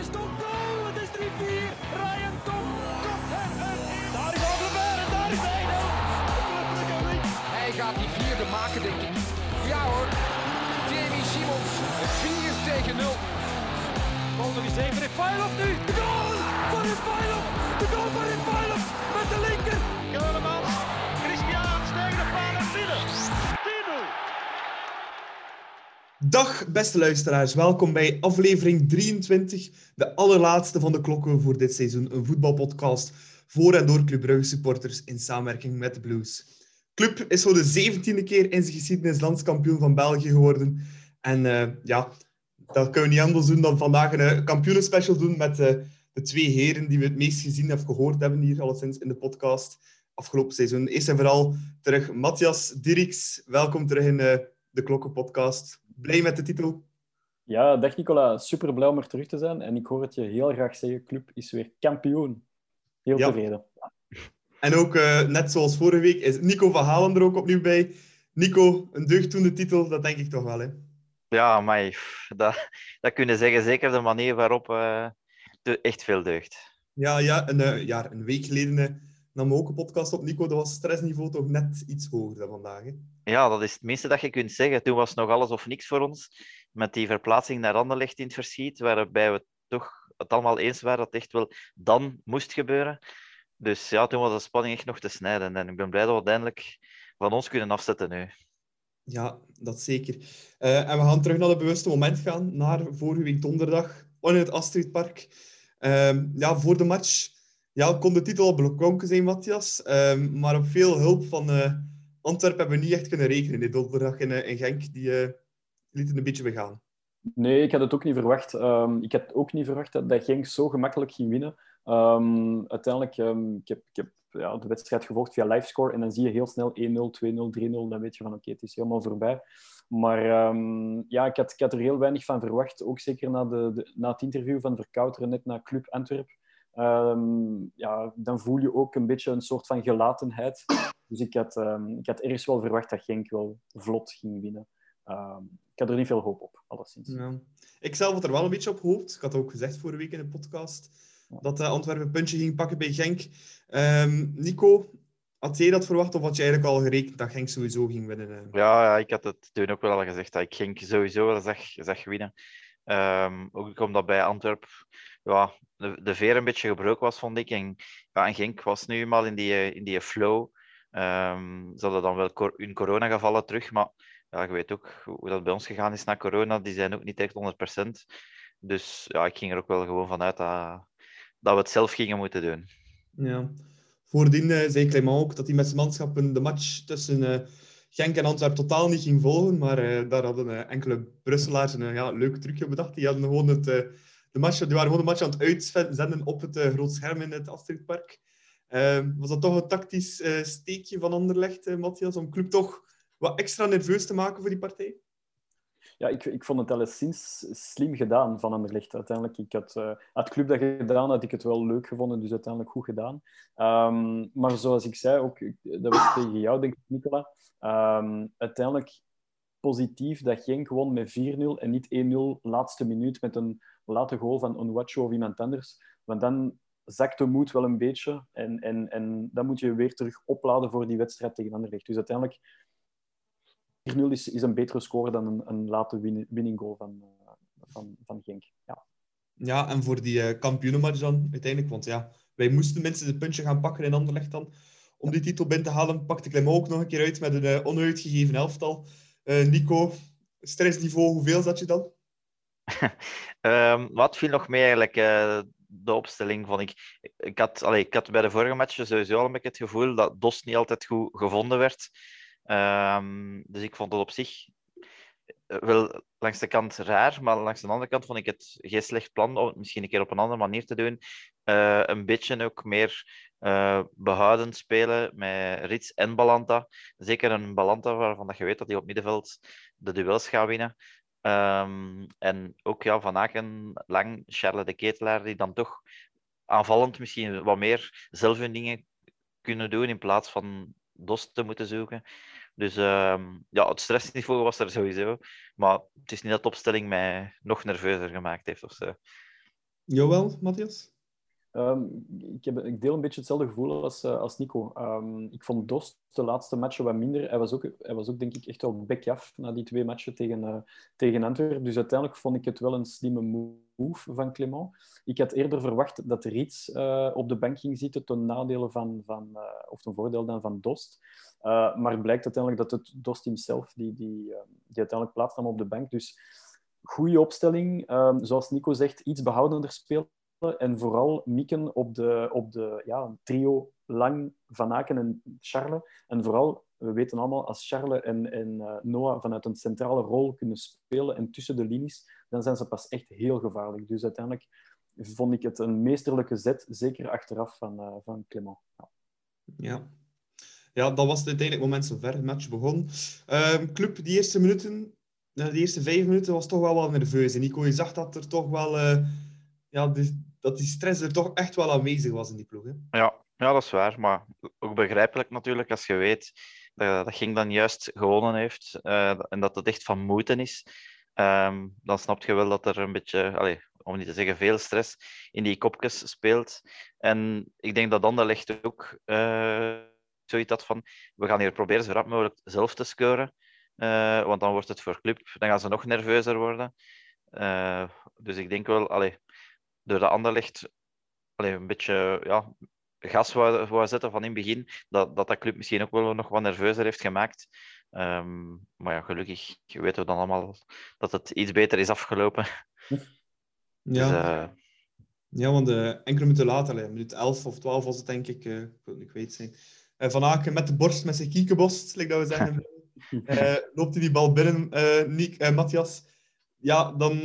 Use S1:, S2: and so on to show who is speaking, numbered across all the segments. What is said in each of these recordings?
S1: is toch goal! Het is 3-4. Ryan Tom komt er erin. Daar is Alderweireld en daar is hij.
S2: Hij gaat die vierde maken, denk ik. Ja hoor. Jamie Simons. 4 tegen 0.
S1: Bal nog eens even Refailov nu. De goal van Refailov. De goal van Refailov met de linker.
S3: Keulemans, Christian tegen de paal en binnen. 10-0.
S4: Dag beste luisteraars, welkom bij aflevering 23, de allerlaatste van de klokken voor dit seizoen. Een voetbalpodcast voor en door Club Brugge supporters in samenwerking met de Blues. Club is voor de zeventiende keer in zijn geschiedenis landskampioen van België geworden. En eh, ja, dat kunnen we niet anders doen dan vandaag een uh, kampioenenspecial doen met uh, de twee heren die we het meest gezien of gehoord hebben hier alleszins in de podcast afgelopen seizoen. Eerst en vooral terug Matthias Dirks. Welkom terug in de Klokkenpodcast. Blij met de titel?
S5: Ja, dag Nicola. Super blij om er terug te zijn. En ik hoor het je heel graag zeggen, club is weer kampioen. Heel
S4: Ja.
S5: tevreden.
S4: En ook, uh, net zoals vorige week, is Nico van Halen er ook opnieuw bij. Nico, een deugddoende titel, dat denk ik toch wel, hè?
S6: Ja, maar dat, dat kunnen zeggen. Zeker de manier waarop uh, de, echt veel deugt.
S4: Ja, ja, een, uh, ja, een week geleden uh, nam ook een podcast op, Nico. Dat was stressniveau toch net iets hoger dan vandaag, hè?
S6: Ja, dat is het minste dat je kunt zeggen. Toen was nog alles of niks voor ons. Met die verplaatsing naar Anderlecht in het verschiet, waarbij we toch het allemaal eens waren dat het echt wel dan moest gebeuren. Dus ja, toen was de spanning echt nog te snijden. En ik ben blij dat we uiteindelijk van ons kunnen afzetten nu.
S4: Ja, dat zeker. Uh, en we gaan terug naar het bewuste moment gaan, naar vorige week donderdag, in het Astridpark. Uh, ja, voor de match ja, kon de titel al beklonken zijn, Matthias. Uh, maar op veel hulp van uh, Antwerpen hebben we niet echt kunnen rekenen. Die donderdag in, in Genk, die uh, lieten een beetje begaan.
S5: Nee, ik had het ook niet verwacht. Um, ik had ook niet verwacht dat, Genk zo gemakkelijk ging winnen. Um, uiteindelijk, um, ik heb, ik heb ja, de wedstrijd gevolgd via livescore en dan zie je heel snel 1-0, 2-0, 3-0. Dan weet je van oké, het is helemaal voorbij. Maar ja, ik had, ik had er heel weinig van verwacht. Ook zeker na, de, na het interview van Verkouteren net naar Club Antwerp. Ja, dan voel je ook een beetje een soort van gelatenheid. Dus ik had, ik had ergens wel verwacht dat Genk wel vlot ging winnen. ik had er niet veel hoop op, alleszins.
S4: Ja. Ik zelf had er wel een beetje op gehoopt. Ik had ook gezegd vorige week in de podcast dat uh, Antwerpen een puntje ging pakken bij Genk. Um, Nico, had jij dat verwacht of had je eigenlijk al gerekend dat Genk sowieso ging winnen? Uh?
S6: Ja, ja, ik had het toen ook wel al gezegd dat ik Genk sowieso wel zag, zag winnen. Um, ook omdat bij Antwerpen ja, de, de veer een beetje gebroken was, vond ik. En, ja, en Genk was nu eenmaal in die, in die flow. Um, ze hadden dan wel cor hun coronagevallen terug, maar ja, je weet ook hoe dat bij ons gegaan is na corona. Die zijn ook niet echt 100%. Dus ja, ik ging er ook wel gewoon vanuit dat, dat we het zelf gingen moeten doen.
S4: Ja. Voordien uh, zei Clement ook dat hij met zijn manschappen de match tussen uh, Genk en Antwerpen totaal niet ging volgen. Maar uh, daar hadden enkele Brusselaars een ja, leuk trucje bedacht. Die, hadden gewoon het, de match, die waren gewoon de match aan het uitzenden op het groot scherm in het Astridpark. Ehm, was dat toch een tactisch steekje van Anderlecht, Matthias, om club toch wat extra nerveus te maken voor die partij?
S5: ja, ik, ik vond het alleszins slim gedaan van Anderlecht. Uiteindelijk, ik had, uh, had Club dat gedaan, had ik het wel leuk gevonden, dus uiteindelijk goed gedaan. Um, maar zoals ik zei, ook, dat was tegen jou, denk ik, Nicola. Um, uiteindelijk positief dat Genk won met 4-0 en niet 1-0 laatste minuut met een late goal van Onwacho of iemand anders. Want dan zakt de moed wel een beetje en, en, en dan moet je weer terug opladen voor die wedstrijd tegen Anderlecht. Dus uiteindelijk 4-0 is, is een betere score dan een, een late win, winning goal van, uh, van, van Genk. Ja.
S4: ja, en voor die uh, kampioenenmatch dan uiteindelijk, want ja, wij moesten minstens het puntje gaan pakken in Anderlecht dan. Om die titel binnen te halen, pakte Clement ook nog een keer uit met een uh, onuitgegeven elftal. Nico, stressniveau, hoeveel zat je dan?
S6: Um, wat viel nog mee eigenlijk? de opstelling vond ik. Ik had, allee, ik had bij de vorige matchen sowieso al een beetje het gevoel dat Dos niet altijd goed gevonden werd. Um, dus ik vond het op zich wel langs de kant raar, maar langs de andere kant vond ik het geen slecht plan om het misschien een keer op een andere manier te doen. Uh, een beetje ook meer uh, behoudend spelen met Rits en Balanta. Zeker een Balanta waarvan je weet dat hij op middenveld de duels gaat winnen. Um, en ook ja, Van Aken, Lang, Charles de Ketelaar, die dan toch aanvallend misschien wat meer zelf hun dingen kunnen doen in plaats van dos te moeten zoeken. Dus uh, ja, het stressniveau was er sowieso. Maar het is niet dat de opstelling mij nog nerveuzer gemaakt heeft of zo.
S4: Jawel, Matthias?
S5: Ehm, ik, heb, ik, deel een beetje hetzelfde gevoel als, uh, als Nico. Um, ik vond Dost de laatste matchen wat minder. Hij was ook, hij was ook denk ik, echt wel bekje af na die twee matchen tegen, uh, tegen Antwerpen. Dus uiteindelijk vond ik het wel een slimme move van Clement. Ik had eerder verwacht dat Riets uh, op de bank ging zitten ten nadele van, van of ten voordeel dan van Dost. maar blijkt uiteindelijk dat het Dost hemzelf die, die, die uiteindelijk plaatsnam op de bank. Dus goede opstelling. Um, zoals Nico zegt, iets behoudender spelen en vooral mikken op de, op de ja, trio Lang, Van Aken en Charles. En vooral, we weten allemaal, als Charles en, en uh, Noah vanuit een centrale rol kunnen spelen en tussen de linies, dan zijn ze pas echt heel gevaarlijk. Dus uiteindelijk vond ik het een meesterlijke zet, zeker achteraf van, uh, van Clement. Ja.
S4: ja. Ja, dat was het uiteindelijk moment zover. De match begon. Uh, club, die eerste minuten, de eerste vijf minuten was toch wel wat nerveus. En Nico, je zag dat er toch wel... Ja, dat die stress er toch echt wel aanwezig was in die ploeg. Hè?
S6: Ja, ja, dat is waar. Maar ook begrijpelijk natuurlijk als je weet dat, dat Ging dan juist gewonnen heeft uh, en dat het echt van moeten is. Um, dan snap je wel dat er een beetje, allez, om niet te zeggen veel stress, in die kopjes speelt. En ik denk dat Anderlecht ook uh, zoiets had van, we gaan hier proberen zo rap mogelijk zelf te scoren. Uh, want dan wordt het voor club, dan gaan ze nog nerveuzer worden. Dus ik denk wel, allez, door de Anderlecht allee, een beetje ja, gas wou, wou zetten van in het begin, dat, dat dat club misschien ook wel nog wat nerveuzer heeft gemaakt. Um, maar ja, gelukkig weten we dan allemaal dat het iets beter is afgelopen.
S4: Ja, dus, uh... ja want uh, enkele minuten later, minuut 11 of 12 was het denk ik, uh, ik weet het niet. Van Aken met de borst, met zijn kiekenborst, like dat we zeggen. loopt hij die bal binnen, Nick, Matthias. Ja, dan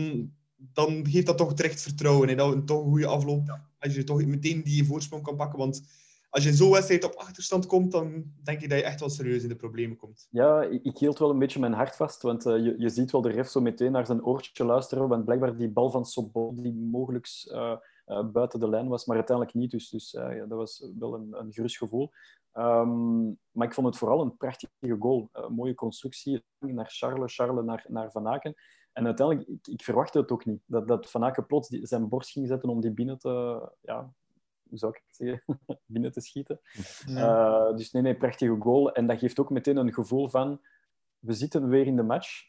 S4: dan geeft dat toch terecht vertrouwen. En dat een toch een goede afloop. Als je toch meteen die voorsprong kan pakken. Want als je zo'n wedstrijd op achterstand komt, dan denk ik dat je echt wel serieus in de problemen komt.
S5: Ja, ik hield wel een beetje mijn hart vast. Want uh, je, je ziet wel de ref zo meteen naar zijn oortje luisteren. Want blijkbaar die bal van Sobol, die mogelijk uh, uh, buiten de lijn was, maar uiteindelijk niet. Dus, dus ja, dat was wel een, een gerust gevoel. Um, maar ik vond het vooral een prachtige goal. mooie constructie naar Charles, Charles naar, naar Van Aken. En uiteindelijk, ik, ik verwachtte het ook niet. Dat, dat Van Aken plots die, zijn borst ging zetten om die binnen te... Ja, hoe zou ik het zeggen? binnen te schieten. Uh, dus nee, nee, prachtige goal. En dat geeft ook meteen een gevoel van... We zitten weer in de match.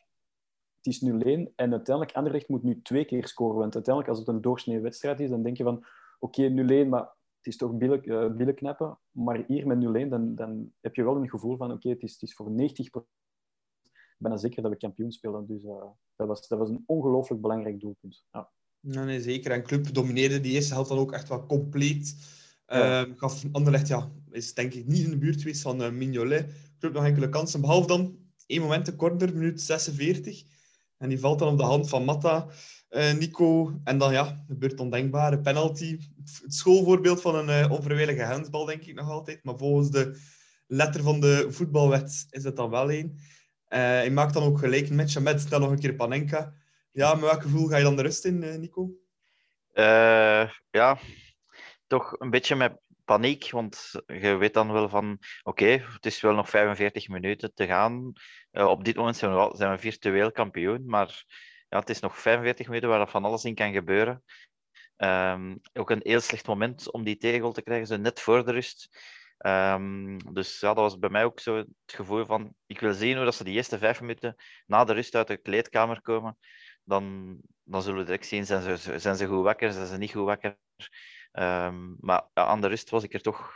S5: Het is nu leen. En uiteindelijk, Anderlecht moet nu twee keer scoren. Want uiteindelijk, als het een doorsnee wedstrijd is, dan denk je van... Oké, okay, nu leen, maar het is toch billen, uh, billen knappen. Maar hier met 0-1, dan, dan heb je wel een gevoel van... Oké, okay, het, is, het is voor 90 ben zeker dat we kampioen spelen. Dus uh, dat, was, dat was een ongelooflijk belangrijk doelpunt. Ja.
S4: Ja, nee, zeker. En Club domineerde die eerste helft dan ook echt wel compleet. Ja. Uh, gaf Anderlecht, ja, is denk ik niet in de buurt geweest van uh, Mignolet. Club nog enkele kansen, behalve dan één moment de corner, minuut 46. En die valt dan op de hand van Matta, uh, Nico. En dan ja, gebeurt ondenkbare penalty. Het schoolvoorbeeld van een uh, handsbal, denk ik nog altijd. Maar volgens de letter van de voetbalwet is het dan wel één. Uh, hij maakt dan ook gelijk een match met dan nog een keer Panenka. Ja, met welk gevoel ga je dan de rust in, uh, Nico?
S6: Uh, ja, toch een beetje met paniek, want je weet dan wel van oké, het is wel nog 45 minuten te gaan. op dit moment zijn we, zijn we virtueel kampioen, maar ja, het is nog 45 minuten waar van alles in kan gebeuren. Um, ook een heel slecht moment om die tegel te krijgen, zo net voor de rust. Um, dus ja, dat was bij mij ook zo het gevoel van, ik wil zien hoe dat ze die eerste vijf minuten na de rust uit de kleedkamer komen. Dan, dan zullen we direct zien, zijn ze, zijn ze goed wakker, zijn ze niet goed wakker. Um, maar ja, aan de rust was ik er toch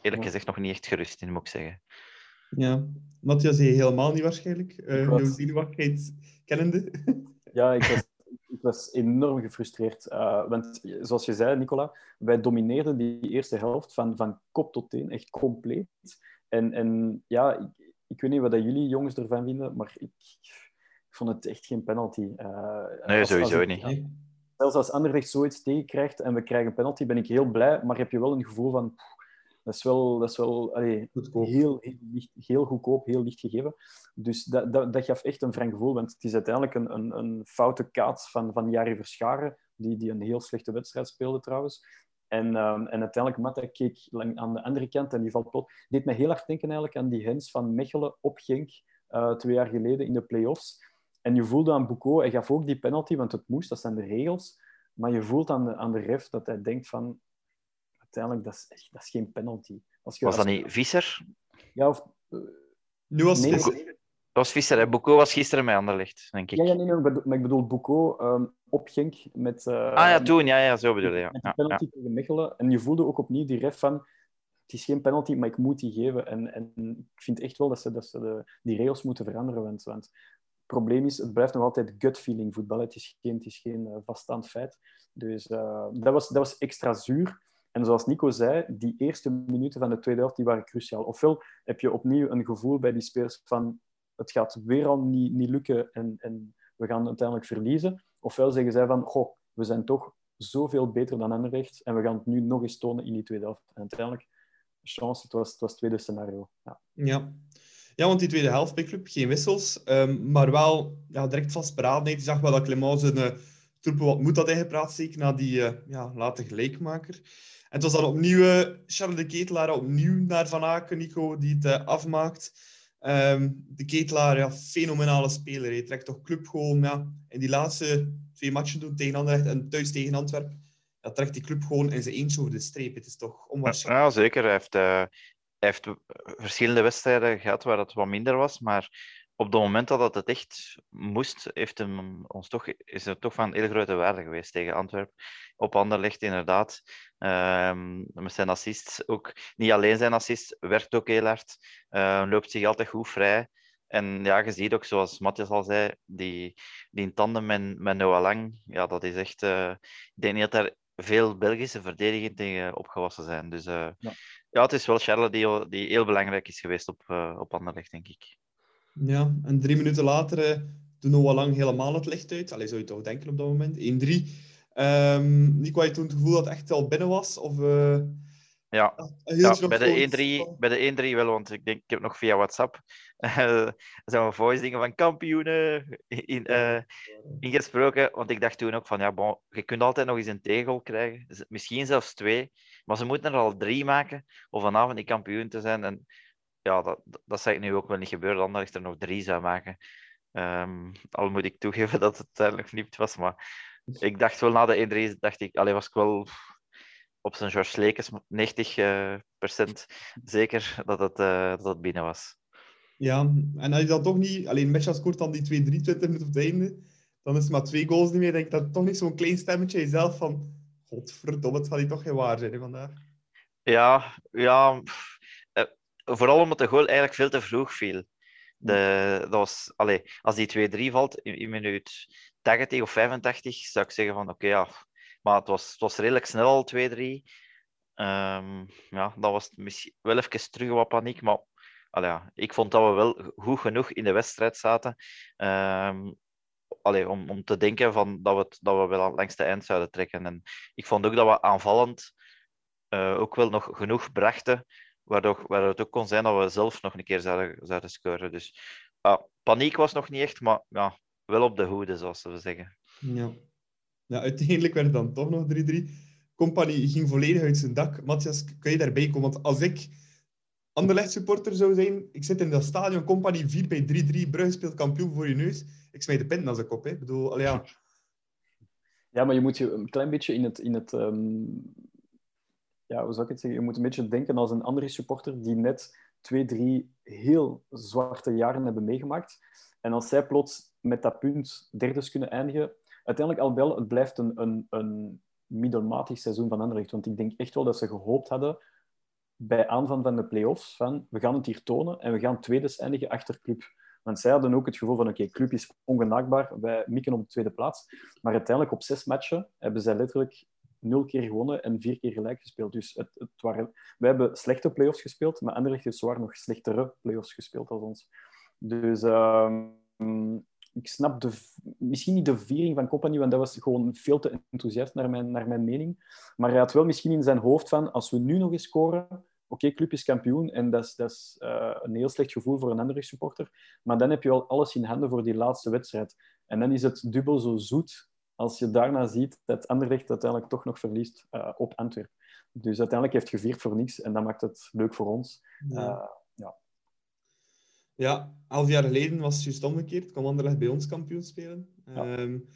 S6: eerlijk gezegd nog niet echt gerust in, moet ik zeggen.
S4: Ja, Matthias, je helemaal niet waarschijnlijk. Uh, was... Jouw zenuwachtigheid kennende.
S5: Ja, ik was ik was enorm gefrustreerd. Uh, want zoals je zei, Nicola, wij domineerden die eerste helft van, van kop tot teen, echt compleet. En, en ja, ik, ik weet niet wat jullie jongens ervan vinden, maar ik, ik vond het echt geen penalty. Uh,
S6: nee, als, sowieso als ik, niet. Ja,
S5: zelfs als Anderlecht zoiets tegenkrijgt en we krijgen een penalty, ben ik heel blij, maar heb je wel een gevoel van... Dat is wel, dat is wel allee, heel, heel, licht, heel goedkoop, heel licht gegeven. Dus dat, dat, dat gaf echt een frank gevoel. Want het is uiteindelijk een, een, een foute kaats van, van Jari Verscharen, die, die een heel slechte wedstrijd speelde trouwens. En, um, en uiteindelijk, Matta keek aan de andere kant en die valt plot. deed mij heel hard denken eigenlijk aan die hens van Mechelen op Genk uh, twee jaar geleden in de play-offs. En je voelde aan Boucault, hij gaf ook die penalty, want het moest, dat zijn de regels. Maar je voelt aan de, aan de ref dat hij denkt van... Uiteindelijk, dat is, echt, dat is geen penalty. Als je,
S6: Was dat niet Visser?
S5: Ja, of... eh,
S4: Nu was
S5: nee,
S4: het
S5: nee,
S6: Dat was Visser, hè? Boucault was gisteren met Anderlecht, denk ik.
S5: Ja, ja, nee, nee, maar ik bedoel- maar ik bedoel Boucault ehm, op Genk met... eh,
S6: Ah ja, toen, ja, ja zo bedoel je. Ja.
S5: Met die
S6: Ja, ja.
S5: penalty tegen Mechelen. En je voelde ook opnieuw die ref van... Het is geen penalty, maar ik moet die geven. En, en ik vind echt wel dat ze, dat ze de, die regels moeten veranderen. Want, want het probleem is, het blijft nog altijd gut feeling voetbal. Het is geen, het is geen eh, vaststaand feit. Dus eh, dat, was, dat was extra zuur. En zoals Nico zei, die eerste minuten van de tweede helft die waren cruciaal. Ofwel heb je opnieuw een gevoel bij die spelers van het gaat weer al niet, niet lukken en, en we gaan uiteindelijk verliezen. Ofwel zeggen zij van, goh, we zijn toch zoveel beter dan Anderlecht en we gaan het nu nog eens tonen in die tweede helft. En uiteindelijk, chance, het was het, was het tweede scenario. Ja.
S4: Ja. ja, want die tweede helft Club, geen wissels, ehm, maar wel ja, direct vastberadenheid. Je zag wel dat Clement zijn wat moed had ingepraat, zeker na die uh, ja, late gelijkmaker. En het was dan opnieuw uh, Charles de Ketelaar, opnieuw naar Van Aken, Nico, die het uh, afmaakt. Um, de Ketelaar, fenomenale speler. Hij trekt toch club gewoon ja, in die laatste twee matchen doen tegen Anderlecht en thuis tegen Antwerpen. Ja, trekt die club gewoon in zijn eentje over de streep. Het is toch onwaarschijnlijk.
S6: Ja, zeker. Hij heeft, hij heeft verschillende wedstrijden gehad waar het wat minder was, maar op het moment dat het echt moest, heeft hem ons toch, is het toch van heel grote waarde geweest tegen Antwerpen. Op Anderlecht, inderdaad. Um, met zijn assist ook. Niet alleen zijn assist, werkt ook heel hard. Uh, loopt zich altijd goed vrij. En ja, je ziet ook, zoals Matthias al zei, die, die in tandem met, met Noah Lang, ja, dat is echt... Uh, ik denk niet dat er veel Belgische verdedigingen tegen opgewassen zijn. Dus uh, ja. ja. het is wel Charles die, die heel belangrijk is geweest op, uh, op Anderlecht, denk ik.
S4: Ja, en drie minuten later uh, doet Noah Lang helemaal het licht uit. Allee, zou je toch denken op dat moment. 1-3. Um, Nico, had je toen het gevoel dat het echt al binnen was? Of, uh,
S6: ja, ja bij, de 1-3, bij de 1-3 wel, want ik denk, ik heb nog via WhatsApp uh, zo'n voice dingen van kampioenen in, uh, ingesproken. Want ik dacht toen ook van, ja, bon, je kunt altijd nog eens een tegel krijgen. Dus misschien zelfs twee. Maar ze moeten er al drie maken om vanavond die kampioen te zijn. En ja, dat, dat zou nu ook wel niet gebeuren, ik er nog drie zou maken. Um, al moet ik toegeven dat het uiteindelijk niet was, maar ik dacht wel na de 1-3, dacht ik, allee, was ik wel op zijn George Lekes 90 uh, procent zeker dat het, uh, dat het binnen was.
S4: Ja, en als je dan toch niet, alleen Mesha scoort dan die 2-3 20 minuten op het einde, dan is het maar twee goals niet meer. denk ik dat toch niet zo'n klein stemmetje jezelf van, godverdomme, het gaat hier toch geen waar zijn hè, vandaag.
S6: Ja, ja. Pff, vooral omdat de goal eigenlijk veel te vroeg viel. De, dat was, als die 2-3 valt in, in minuut 80 of 85, zou ik zeggen van oké, ja. Maar het was, het was redelijk snel al 2-3. Um, ja, dan was misschien wel even terug wat paniek, maar ik vond dat we wel goed genoeg in de wedstrijd zaten. Allee, om, om te denken van dat, we dat we wel langs de eind zouden trekken. En ik vond ook dat we aanvallend uh, ook wel nog genoeg brachten, waardoor, waardoor het ook kon zijn dat we zelf nog een keer zouden, zouden scoren. Dus uh, paniek was nog niet echt, maar ja, wel op de hoede, zoals we zeggen.
S4: Ja. ja, uiteindelijk werd het dan toch nog 3-3. Compagnie ging volledig uit zijn dak. Matthias, kun je daarbij komen? Want als ik Anderlecht supporter zou zijn, ik zit in dat stadion, Compagnie 4 bij 3-3, Brugge speelt kampioen voor je neus. Ik smijt de pinten als ik op. Hè. Ik bedoel, allee, ja.
S5: ja, maar je moet je een klein beetje in het... In het um... Ja, hoe zou ik het zeggen? Je moet een beetje denken als een andere supporter die net twee, drie heel zwarte jaren hebben meegemaakt. En als zij plots met dat punt derdes kunnen eindigen... Uiteindelijk, al wel, het blijft een, een, een middelmatig seizoen van Anderlecht. Want ik denk echt wel dat ze gehoopt hadden bij aanvang van de play-offs van we gaan het hier tonen en we gaan tweede eindigen achter Club. Want zij hadden ook het gevoel van oké, Club is ongenaakbaar, wij mikken op de tweede plaats. Maar uiteindelijk op zes matchen hebben zij letterlijk nul keer gewonnen en vier keer gelijk gespeeld. Dus het, het waren, wij hebben slechte play-offs gespeeld, maar Anderlecht heeft zwaar nog slechtere play-offs gespeeld als ons. Dus uh, ik snap de, misschien niet de viering van Compagnie, want dat was gewoon veel te enthousiast naar mijn, naar mijn mening. Maar hij had wel misschien in zijn hoofd van, als we nu nog eens scoren, oké, club is kampioen en dat is, dat is uh, een heel slecht gevoel voor een andere supporter. Maar dan heb je al alles in handen voor die laatste wedstrijd. En dan is het dubbel zo zoet als je daarna ziet dat Anderlecht uiteindelijk toch nog verliest uh, op Antwerpen. Dus uiteindelijk heeft gevierd voor niks en dat maakt het leuk voor ons. Ja. Uh, ja.
S4: Ja, elf jaar geleden was het juist omgekeerd. kwam Anderlecht bij ons kampioen spelen.
S5: Ja.
S4: Um,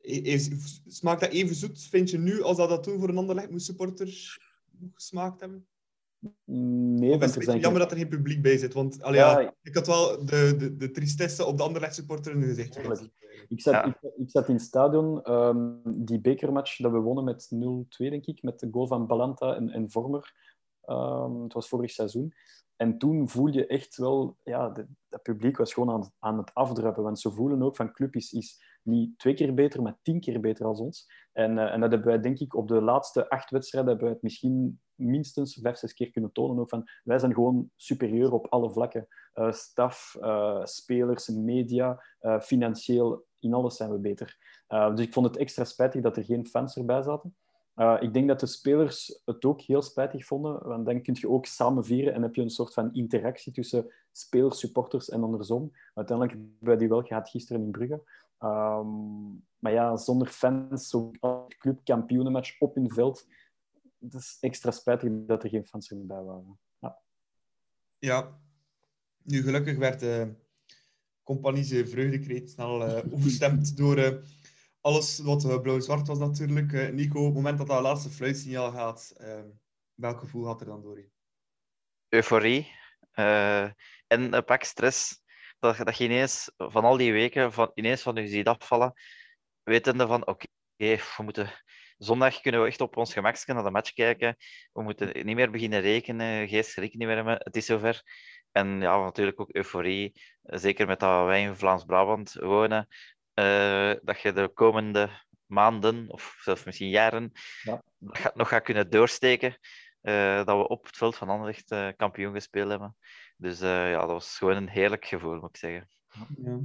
S4: Is, smaakt dat even zoet, vind je nu, als dat, dat toen voor een ander moest supporter gesmaakt hebben?
S5: Nee,
S4: het is jammer dat er geen publiek bij zit. Want allee, ja, ja, ik had wel de, de, de tristesse op de andere supporter in gezicht.
S5: Ik zat, ik, ik, zat in het stadion, um, die bekermatch dat we wonnen met 0-2, denk ik, met de goal van Balanta en, en Vormer. Um, het was vorig seizoen. En toen voel je echt wel, ja, het publiek was gewoon aan, aan het afdruppen. Want ze voelen ook van club is, is niet twee keer beter, maar tien keer beter als ons. En, uh, en dat hebben wij, denk ik, op de laatste acht wedstrijden hebben wij het misschien minstens vijf, zes keer kunnen tonen. Ook van, wij zijn gewoon superieur op alle vlakken. Uh, staf, uh, spelers, media, financieel, in alles zijn we beter. dus ik vond het extra spijtig dat er geen fans erbij zaten. Ik denk dat de spelers het ook heel spijtig vonden, want dan kun je ook samen vieren en heb je een soort van interactie tussen spelers, supporters en andersom. Uiteindelijk hebben wij die wel gehad gisteren in Brugge. Um, maar ja, zonder fans, zo'n club kampioenenmatch op in veld, het is extra spijtig dat er geen fans erbij waren. Ja,
S4: ja. nu gelukkig werd de uh, compagnie vreugdekreet snel uh, overstemd door... Uh, alles wat uh, blauw-zwart was natuurlijk. Uh, Nico, op het moment dat dat laatste fluitsignaal gaat, uh, welk gevoel had er dan door je?
S6: Euforie. en een pak stress. Dat, dat je ineens van al die weken van, ineens van je ziet afvallen, wetende van oké, okay, we moeten... Zondag kunnen we echt op ons gemak naar de match kijken. We moeten niet meer beginnen rekenen, geest niet meer hebben. Het is zover. En ja, natuurlijk ook euforie. Zeker met dat wij in Vlaams-Brabant wonen. Uh, dat je de komende maanden, of zelfs misschien jaren, ja. nog gaat kunnen doorsteken. Uh, dat we op het veld van Anderlecht uh, kampioen gespeeld hebben. Dus ja, dat was gewoon een heerlijk gevoel, moet ik zeggen.
S4: Ja.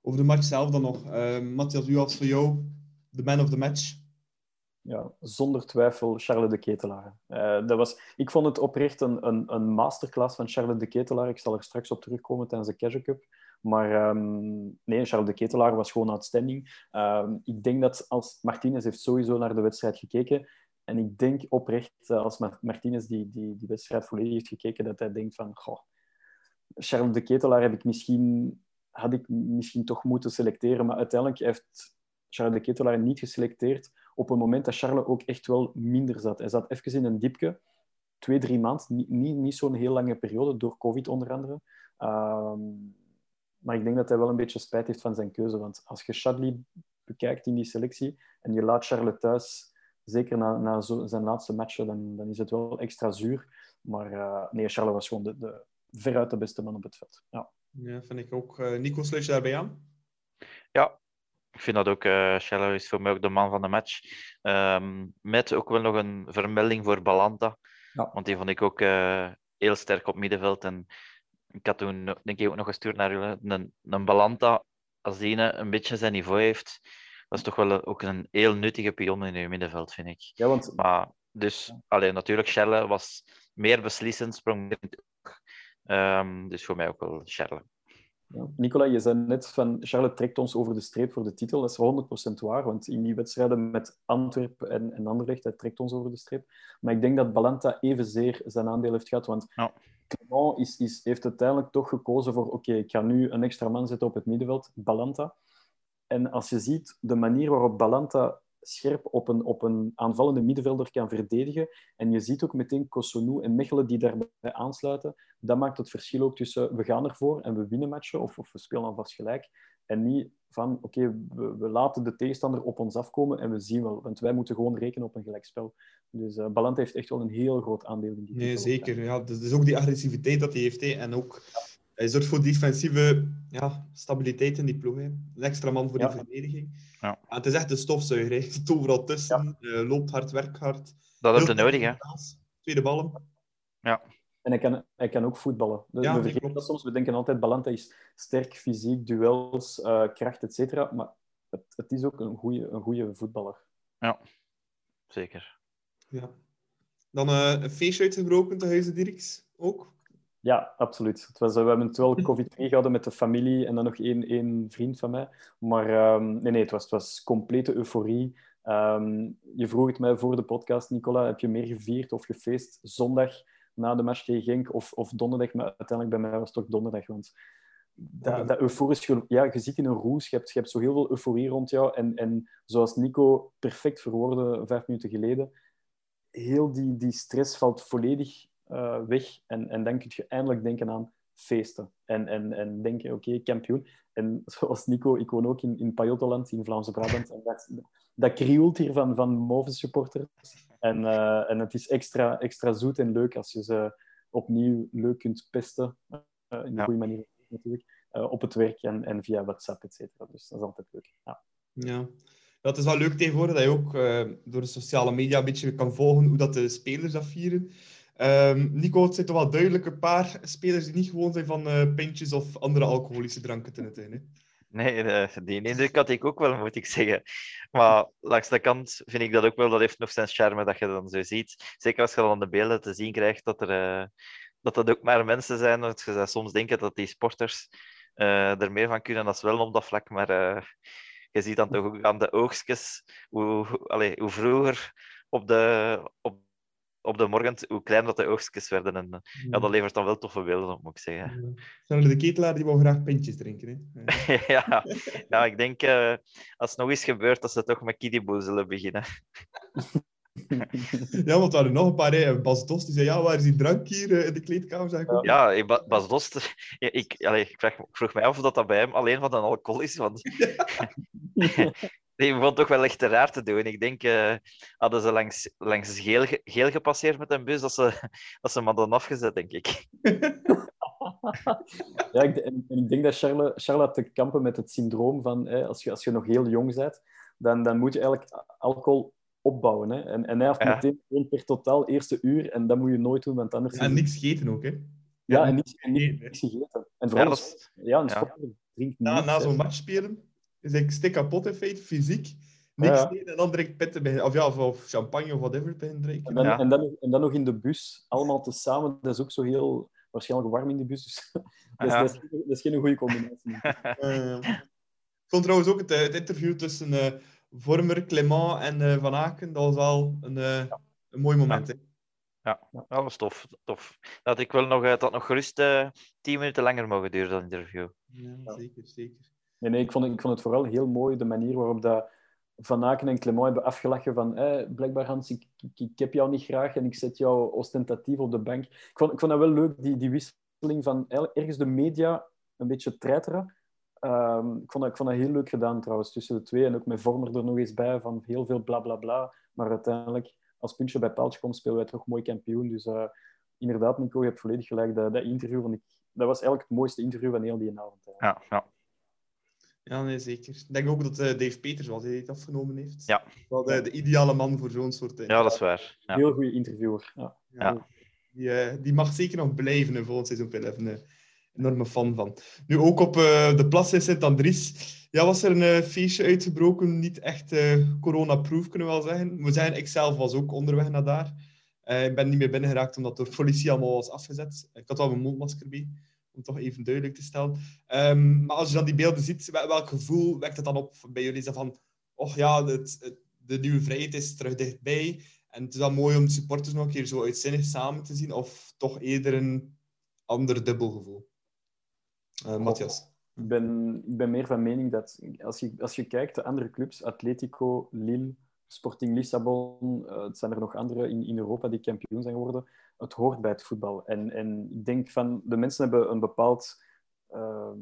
S4: Over de match zelf dan nog. Matthias, u had voor jou de man of the match.
S5: Ja, zonder twijfel Charles de Ketelaar. dat was, ik vond het oprecht een, een, een masterclass van Charles de Ketelaar. Ik zal er straks op terugkomen tijdens de Casual Cup. Maar um, nee, Charles de Ketelaar was gewoon outstanding. Um, ik denk dat als Martinez heeft sowieso naar de wedstrijd gekeken. En ik denk oprecht, eh, als Martinez die, die, die wedstrijd volledig heeft gekeken, dat hij denkt van... Goh, Charles de Ketelaar heb ik misschien, had ik misschien toch moeten selecteren. Maar uiteindelijk heeft Charles de Ketelaar niet geselecteerd op een moment dat Charles ook echt wel minder zat. Hij zat even in een diepje. Twee, drie maanden. Niet, niet, niet zo'n heel lange periode, door COVID onder andere. Um, maar ik denk dat hij wel een beetje spijt heeft van zijn keuze. Want als je Chadli bekijkt in die selectie en je laat Charles thuis, zeker na, na zijn laatste matchen, dan, dan is het wel extra zuur. Maar uh, nee, Charles was gewoon de, de, veruit de beste man op het veld. Ja,
S4: ja vind ik ook. Uh, Nico, sluit je daarbij aan?
S6: Ja, ik vind dat ook. Uh, is voor mij ook de man van de match. Um, met ook wel nog een vermelding voor Balanta. Ja. Want die vond ik ook heel sterk op middenveld. En ik had toen denk ik ook nog gestuurd naar jullie, een, een Balanta, als die een beetje zijn niveau heeft, dat is toch wel ook een heel nuttige pion in je middenveld, vind ik.
S5: Ja, want...
S6: Maar, dus, alleen natuurlijk, Charles was meer beslissend, sprong um, Dus voor mij ook wel Charles.
S5: Ja. Nicola, je zei net van Charles trekt ons over de streep voor de titel. Dat is 100% waar, want in die wedstrijden met Antwerpen en, en Anderlecht, hij trekt ons over de streep. Maar ik denk dat Balanta evenzeer zijn aandeel heeft gehad, want ja. Clement is, is, heeft uiteindelijk toch gekozen voor oké, ik ga nu een extra man zetten op het middenveld, Balanta. En als je ziet de manier waarop Balanta scherp op een, op een aanvallende middenvelder kan verdedigen. En je ziet ook meteen Kosonou en Mechelen die daarbij aansluiten. Dat maakt het verschil ook tussen we gaan ervoor en we winnen matchen of, of we spelen alvast gelijk. En niet van oké, we, we, laten de tegenstander op ons afkomen en we zien wel. Want wij moeten gewoon rekenen op een gelijkspel. Dus uh, Balanta heeft echt wel een heel groot aandeel in die
S4: Nee, zeker. Ja, dat is ook die agressiviteit dat hij heeft. Hè. En ook hij zorgt voor defensieve ja, stabiliteit in die ploeg. Hè. Een extra man voor ja. die verdediging. Ja. het is echt een stofzuiger. Hij zit overal tussen, ja. uh, loopt hard, werkt hard.
S6: Dat heb je nodig, hè?
S4: Tweede ballen.
S6: Ja.
S5: En hij kan, hij kan ook voetballen. Ja, we vergeten dat soms. We denken altijd, Balanta is sterk, fysiek, duels, uh, kracht, et cetera. Maar het, het, is ook een goede een goede voetballer.
S6: Ja, zeker.
S4: Ja. Dan uh, een feestje uitgebroken te Huizen Dirks, ook?
S5: Ja, absoluut. Het was, we hebben het wel COVID-free gehouden met de familie en dan nog één, één vriend van mij. Maar um, nee, nee, het was, het was complete euforie. Um, je vroeg het mij voor de podcast, Nicola, heb je meer gevierd of gefeest zondag na de match tegen Genk of, of donderdag? Maar uiteindelijk bij mij was het toch donderdag, want dat, dat euforisch. Ja, je zit in een roes, je hebt, je hebt zo heel veel euforie rond jou. En, en zoals Nico perfect verwoordde vijf minuten geleden, heel die, die stress valt volledig uh, weg. En, en dan kun je eindelijk denken aan feesten. En, en, en denken, oké, okay, kampioen. En zoals Nico, ik woon ook in, in Pajottenland, in Vlaamse Brabant. En dat, dat krioelt hier van, van supporters. En, uh, en het is extra, extra zoet en leuk als je ze opnieuw leuk kunt pesten. Uh, in een ja. goede manier natuurlijk. Uh, op het werk en, en via WhatsApp, et cetera. Dus dat is altijd leuk. Ja.
S4: ja. Dat is wel leuk tegenwoordig, dat je ook door de sociale media een beetje kan volgen hoe dat de spelers dat vieren. Um, Nico, het zijn toch wel duidelijk een paar spelers die niet gewoon zijn van uh, pintjes of andere alcoholische dranken te netten. Hè?
S6: Nee, de, die indruk had ik ook wel, moet ik zeggen. Maar langs de kant vind ik dat ook wel, dat heeft nog zijn charme dat je dan zo ziet. Zeker als je dan de beelden te zien krijgt dat, er, uh, dat dat ook maar mensen zijn. Dat je soms denken dat die sporters er meer van kunnen dan wel op dat vlak. Maar je ziet dan toch ook aan de oogstjes hoe, allez, hoe vroeger op de, op op de morgen hoe klein dat de oogstjes werden. En ja, dat levert dan wel toffe beelden op, moet ik zeggen.
S4: Ja. de ketelaar die wil graag pintjes drinken.
S6: Hè? ja. ja, ik denk uh, als het nog eens gebeurt, dat ze toch met kiddieboe zullen beginnen.
S4: ja, want er waren nog een paar. Hè. Bas Dost die zei: Ja, waar is die drank hier uh, in de kleedkamer? Zeg ik
S6: ja, Bas Dost. ik, allee, ik, vraag, ik vroeg mij af of dat, bij hem alleen van een alcohol is. Want Die begon toch wel echt raar te doen. Ik denk, uh, hadden ze langs, langs geel, geel gepasseerd met een bus, dat ze, dat ze hem hadden afgezet, denk ik.
S5: ja, ik, en, ik denk dat Charlotte, Charlotte te kampen met het syndroom van hè, als, je, als je nog heel jong bent, dan, dan moet je eigenlijk alcohol opbouwen. Hè. En, en hij heeft ja. meteen gewoon per totaal eerste uur en dat moet je nooit doen, want anders...
S4: Ja, en niks gegeten ook, hè?
S5: Ja, en niks, en niks, gegeten. En vooral, ja, dat ja, een ja. drinkt
S4: Na, na zo'n match spelen dus ik stik kapot in feite, fysiek. Niks ja. en dan direct petten bij, of, ja, of, of, champagne of whatever bij drinken.
S5: En dan, ja. en, dan, en dan nog in de bus, allemaal tezamen. Dat is ook zo heel waarschijnlijk warm in de bus. Dus dat, is, dat, is, dat, is, geen goede combinatie.
S4: uh, ik vond trouwens ook het, het interview tussen uh, Vormer, Clement en uh, Van Aken. Dat was wel een, een mooi moment.
S6: Ja. Ja, dat was tof. tof. Dat ik wel nog, dat nog gerust tien minuten langer mogen duren, dat interview.
S4: Ja, zeker, zeker.
S5: Nee, nee ik, vond, ik vond het vooral heel mooi de manier waarop dat Van Aken en Clement hebben afgelachen van eh, blijkbaar Hans, ik, ik, heb jou niet graag en ik zet jou ostentatief op de bank. Ik vond, ik vond dat wel leuk, die, die wisseling van ergens de media een beetje treiteren. Um, ik, vond dat, ik vond dat heel leuk gedaan trouwens, tussen de twee. En ook met Vormer er nog eens bij van heel veel bla bla bla. Maar uiteindelijk, als puntje bij paaltje komt, spelen wij toch mooi kampioen. Dus uh, inderdaad, Nico, je hebt volledig gelijk. Dat, dat interview, ik, dat was eigenlijk het mooiste interview van heel die avond.
S6: Ja, ja.
S4: Ja, nee, zeker. Ik denk ook dat uh, Dave Peters was, hij het afgenomen heeft.
S6: Ja.
S4: Wel de, de ideale man voor zo'n soort... Uh,
S6: ja, dat is waar. Ja.
S5: Heel goede interviewer. Ja.
S6: ja.
S4: Die, uh, die mag zeker nog blijven in volgend seizoen. Ik ben een enorme fan van. Nu ook op de plas in Sint-Andries. Ja, was er een feestje uitgebroken. Niet echt corona-proof, kunnen we wel zeggen. We zeggen, ik zelf was ook onderweg naar daar. ik ben niet meer binnengeraakt omdat door de politie allemaal was afgezet. Ik had wel mijn mondmasker bij om toch even duidelijk te stellen. Um, maar als je dan die beelden ziet, welk gevoel wekt het dan op bij jullie? Is dat van, oh ja, het, de nieuwe vrijheid is terug dichtbij. En het is dan mooi om de supporters nog een keer zo uitzinnig samen te zien. Of toch eerder een ander dubbelgevoel? Uh, Matthias?
S5: Ik ben, ik ben meer van mening dat als je, als je kijkt, de andere clubs, Atletico, Lille, Sporting Lissabon, uh, het zijn er nog andere in, in Europa die kampioen zijn geworden het hoort bij het voetbal. En, en ik denk van de mensen hebben een bepaald, uh,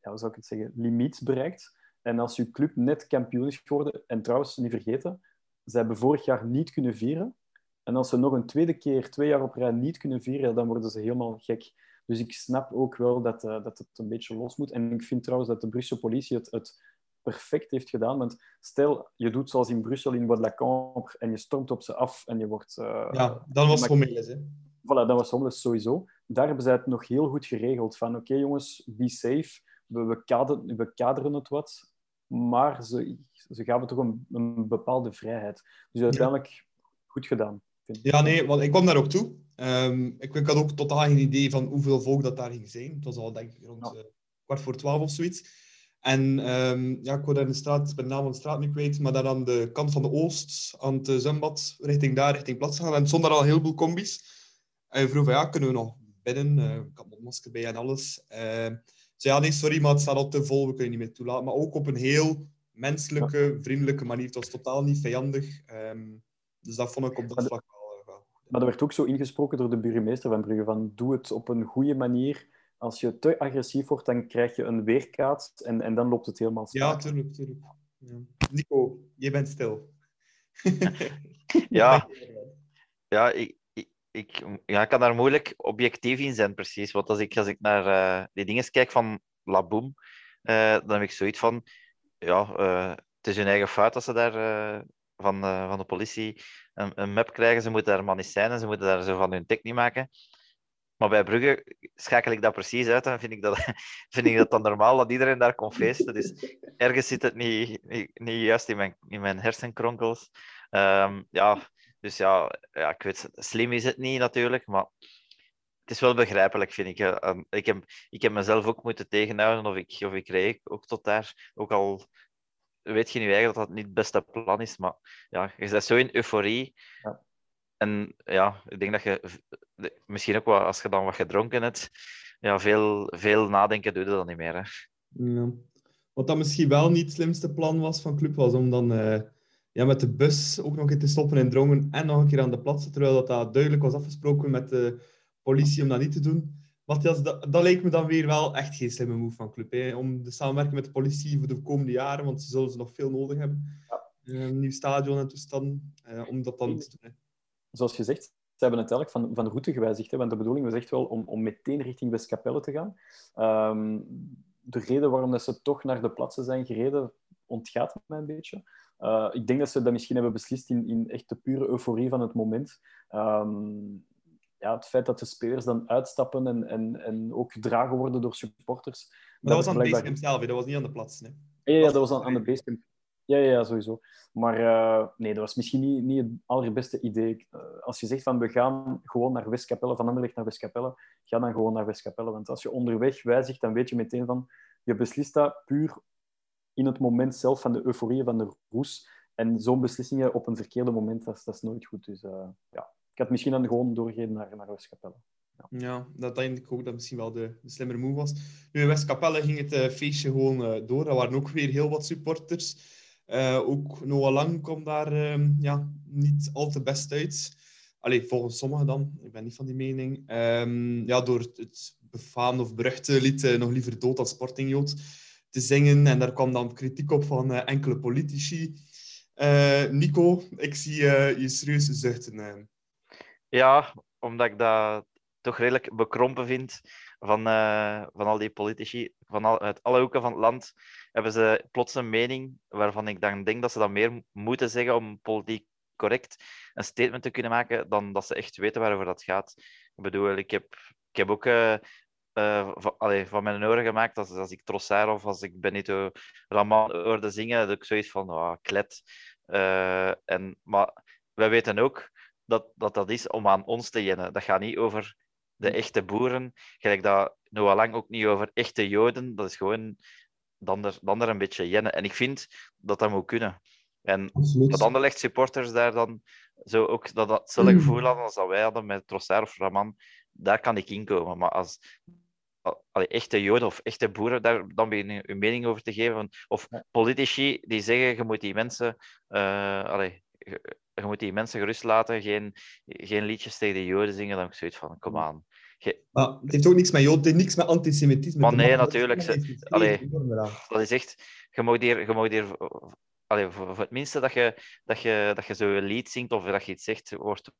S5: ja, hoe zou ik het zeggen, limiet bereikt. En als je club net kampioen is geworden, en trouwens niet vergeten, ze hebben vorig jaar niet kunnen vieren. En als ze nog een tweede keer, twee jaar op rij niet kunnen vieren, dan worden ze helemaal gek. Dus ik snap ook wel dat, uh, dat het een beetje los moet. En ik vind trouwens dat de Brusselse politie het, het perfect heeft gedaan. Want stel, je doet zoals in Brussel in Bois en je stormt op ze af en je wordt... Uh,
S4: ja, dan was het gewoon hè?
S5: Voilà, dat was homeless sowieso. Daar hebben zij het nog heel goed geregeld. Van oké jongens, be safe. We, we, kaderen, we kaderen het wat. Maar ze, ze gaven toch een, een bepaalde vrijheid. Dus uiteindelijk goed gedaan.
S4: Ja, nee, want ik kwam daar ook toe. Um, ik, ik, had ook totaal geen idee van hoeveel volk dat daar ging zijn. Het was al denk ik rond ja. uh, kwart voor twaalf of zoiets. En um, ja, ik word daar in de straat, ik ben de naam van de straat niet kwijt, maar daar aan de kant van de Oost, aan het zwembad, richting daar, richting plaats gaan. En er stonden al heel veel combis. En je vroeg van, ja, kunnen we nog bidden? Uh, ik had mondmasker bij en alles. Uh, Ze ja, nee, sorry, maar het staat al te vol, we kunnen niet meer toelaten. Maar ook op een heel menselijke, vriendelijke manier. Het was totaal niet vijandig. Ehm, dus dat vond ik op dat vlak wel, wel goed.
S5: Maar er werd ook zo ingesproken door de burgemeester van Brugge van doe het op een goede manier. Als je te agressief wordt, dan krijg je een weerkaats en, en dan loopt het helemaal
S4: Ja,
S5: staan.
S4: tuurlijk, tuurlijk. Ja. Nico, je bent stil.
S6: Ja, ja, ik, ik, ja, ik kan daar moeilijk objectief in zijn, precies. Want als ik, als ik naar eh, die dingen kijk van Laboom, eh dan heb ik zoiets van... Ja, eh, het is hun eigen fout dat ze daar van, van de politie een, een map krijgen. Ze moeten daar niet zijn en ze moeten daar zo van hun niet maken. Maar bij Brugge schakel ik dat precies uit en vind ik dat, vind ik dat dan normaal dat iedereen daar kon feesten. Dus ergens zit het niet, niet, niet juist in mijn, in mijn hersenkronkels. Ehm, ja, dus ja, ja, ik weet, slim is het niet natuurlijk, maar het is wel begrijpelijk, vind ik. hè. En Ik heb, ik heb mezelf ook moeten tegenhouden of ik, of ik reed ook tot daar. Ook al weet je nu eigenlijk dat dat niet het beste plan is, maar ja, je bent zo in euforie.
S5: Ja.
S6: En ja, ik denk dat je misschien ook wel als je dan wat gedronken hebt, ja, veel, veel nadenken doe je dan niet meer. Hè.
S4: Ja. Wat dan misschien wel niet het slimste plan was van Club, was om dan eh, ja, met de bus ook nog in te stoppen in Drongen en nog een keer aan de plaats, terwijl dat, dat duidelijk was afgesproken met de politie om dat niet te doen. Matthias, dat, dat lijkt me dan weer wel echt geen slimme move van Club, hè, om de samenwerking met de politie voor de komende jaren, want ze zullen ze nog veel nodig hebben. Eh, een nieuw stadion en toestanden, eh, om dat dan te doen. hè.
S5: Zoals je zegt, ze hebben het eigenlijk van, van de route gewijzigd. Hè, want de bedoeling was echt wel om, om meteen richting Westkapelle te gaan. Ehm, de reden waarom dat ze toch naar de plaatsen zijn gereden, ontgaat mij een beetje. Eh, ik denk dat ze dat misschien hebben beslist in, in echt de pure euforie van het moment. Ehm, ja, het feit dat de spelers dan uitstappen en, en, en ook gedragen worden door supporters.
S4: Maar dat was aan het
S5: blijkbaar-
S4: basecamp zelf, dat was niet aan de plaats. Hè.
S5: Ja, ja, dat was aan, aan de basecamp. Ja, ja, sowieso. Maar eh, nee, dat was misschien niet, niet het allerbeste idee. Eh, als je zegt van we gaan gewoon naar Westkapelle, van Anderlecht naar Westkapelle, ga dan gewoon naar Westkapelle. Want als je onderweg wijzigt, dan weet je meteen van je beslist dat puur in het moment zelf van de euforie van de roes. En zo'n beslissingen op een verkeerde moment, dat is, dat is nooit goed. Dus eh, ja, ik had misschien dan gewoon doorgegeven naar, naar Westkapelle.
S4: Ja, dat denk ik ook dat misschien wel de, de slimmere move was. Nu, in Westkapelle ging het eh, feestje gewoon eh, door. Er waren ook weer heel wat supporters. Ook Noah Lang kwam daar ehm, ja, niet al te best uit. Allee, volgens sommigen dan. Ik ben niet van die mening. Ehm, ja, door het, befaamde of beruchte lied Nog liever dood dan Sportingjood te zingen. En daar kwam dan kritiek op van eh, enkele politici. Eh, Nico, ik zie eh, je serieus zuchten.
S6: Ja, omdat ik dat toch redelijk bekrompen vind van, van al die politici. Van al, uit alle hoeken van het land hebben ze plots een mening waarvan ik dan denk dat ze dat meer moeten zeggen om politiek correct een statement te kunnen maken dan dat ze echt weten waarover dat gaat. Ik bedoel, ik heb, ik heb ook eh, van, allee, van mijn oren gemaakt als, als ik Trossard of als ik Benito Raman hoorde zingen, dat ik zoiets van, ah, klet. Eh, en, maar wij weten ook dat, dat dat is om aan ons te jennen. Dat gaat niet over de echte boeren. Gelijk dat Noah Lang ook niet over echte Joden. Dat is gewoon dan er, dan er een beetje jennen. En ik vind dat dat moet kunnen. En dat Anderlecht supporters daar dan zo ook dat, datzelfde gevoel hadden als dat wij hadden met Trossard of Raman, daar kan ik inkomen. Maar als allee, echte Joden of echte boeren, daar dan ben je je mening over te geven. Of politici die zeggen, je moet die mensen... eh, allee, je, je moet die mensen gerust laten, geen, geen liedjes tegen de Joden zingen. Dan heb ik zoiets van, kom aan. Je-
S4: Maar het heeft ook niks met Jood, het heeft niks met antisemitisme
S6: Maar nee, natuurlijk,
S4: Dat is
S6: ze- allee. dat is echt... Je mag hier... Je mag hier allee, voor, voor het minste dat je, dat je, dat je zo'n lied zingt of dat je iets zegt, wordt,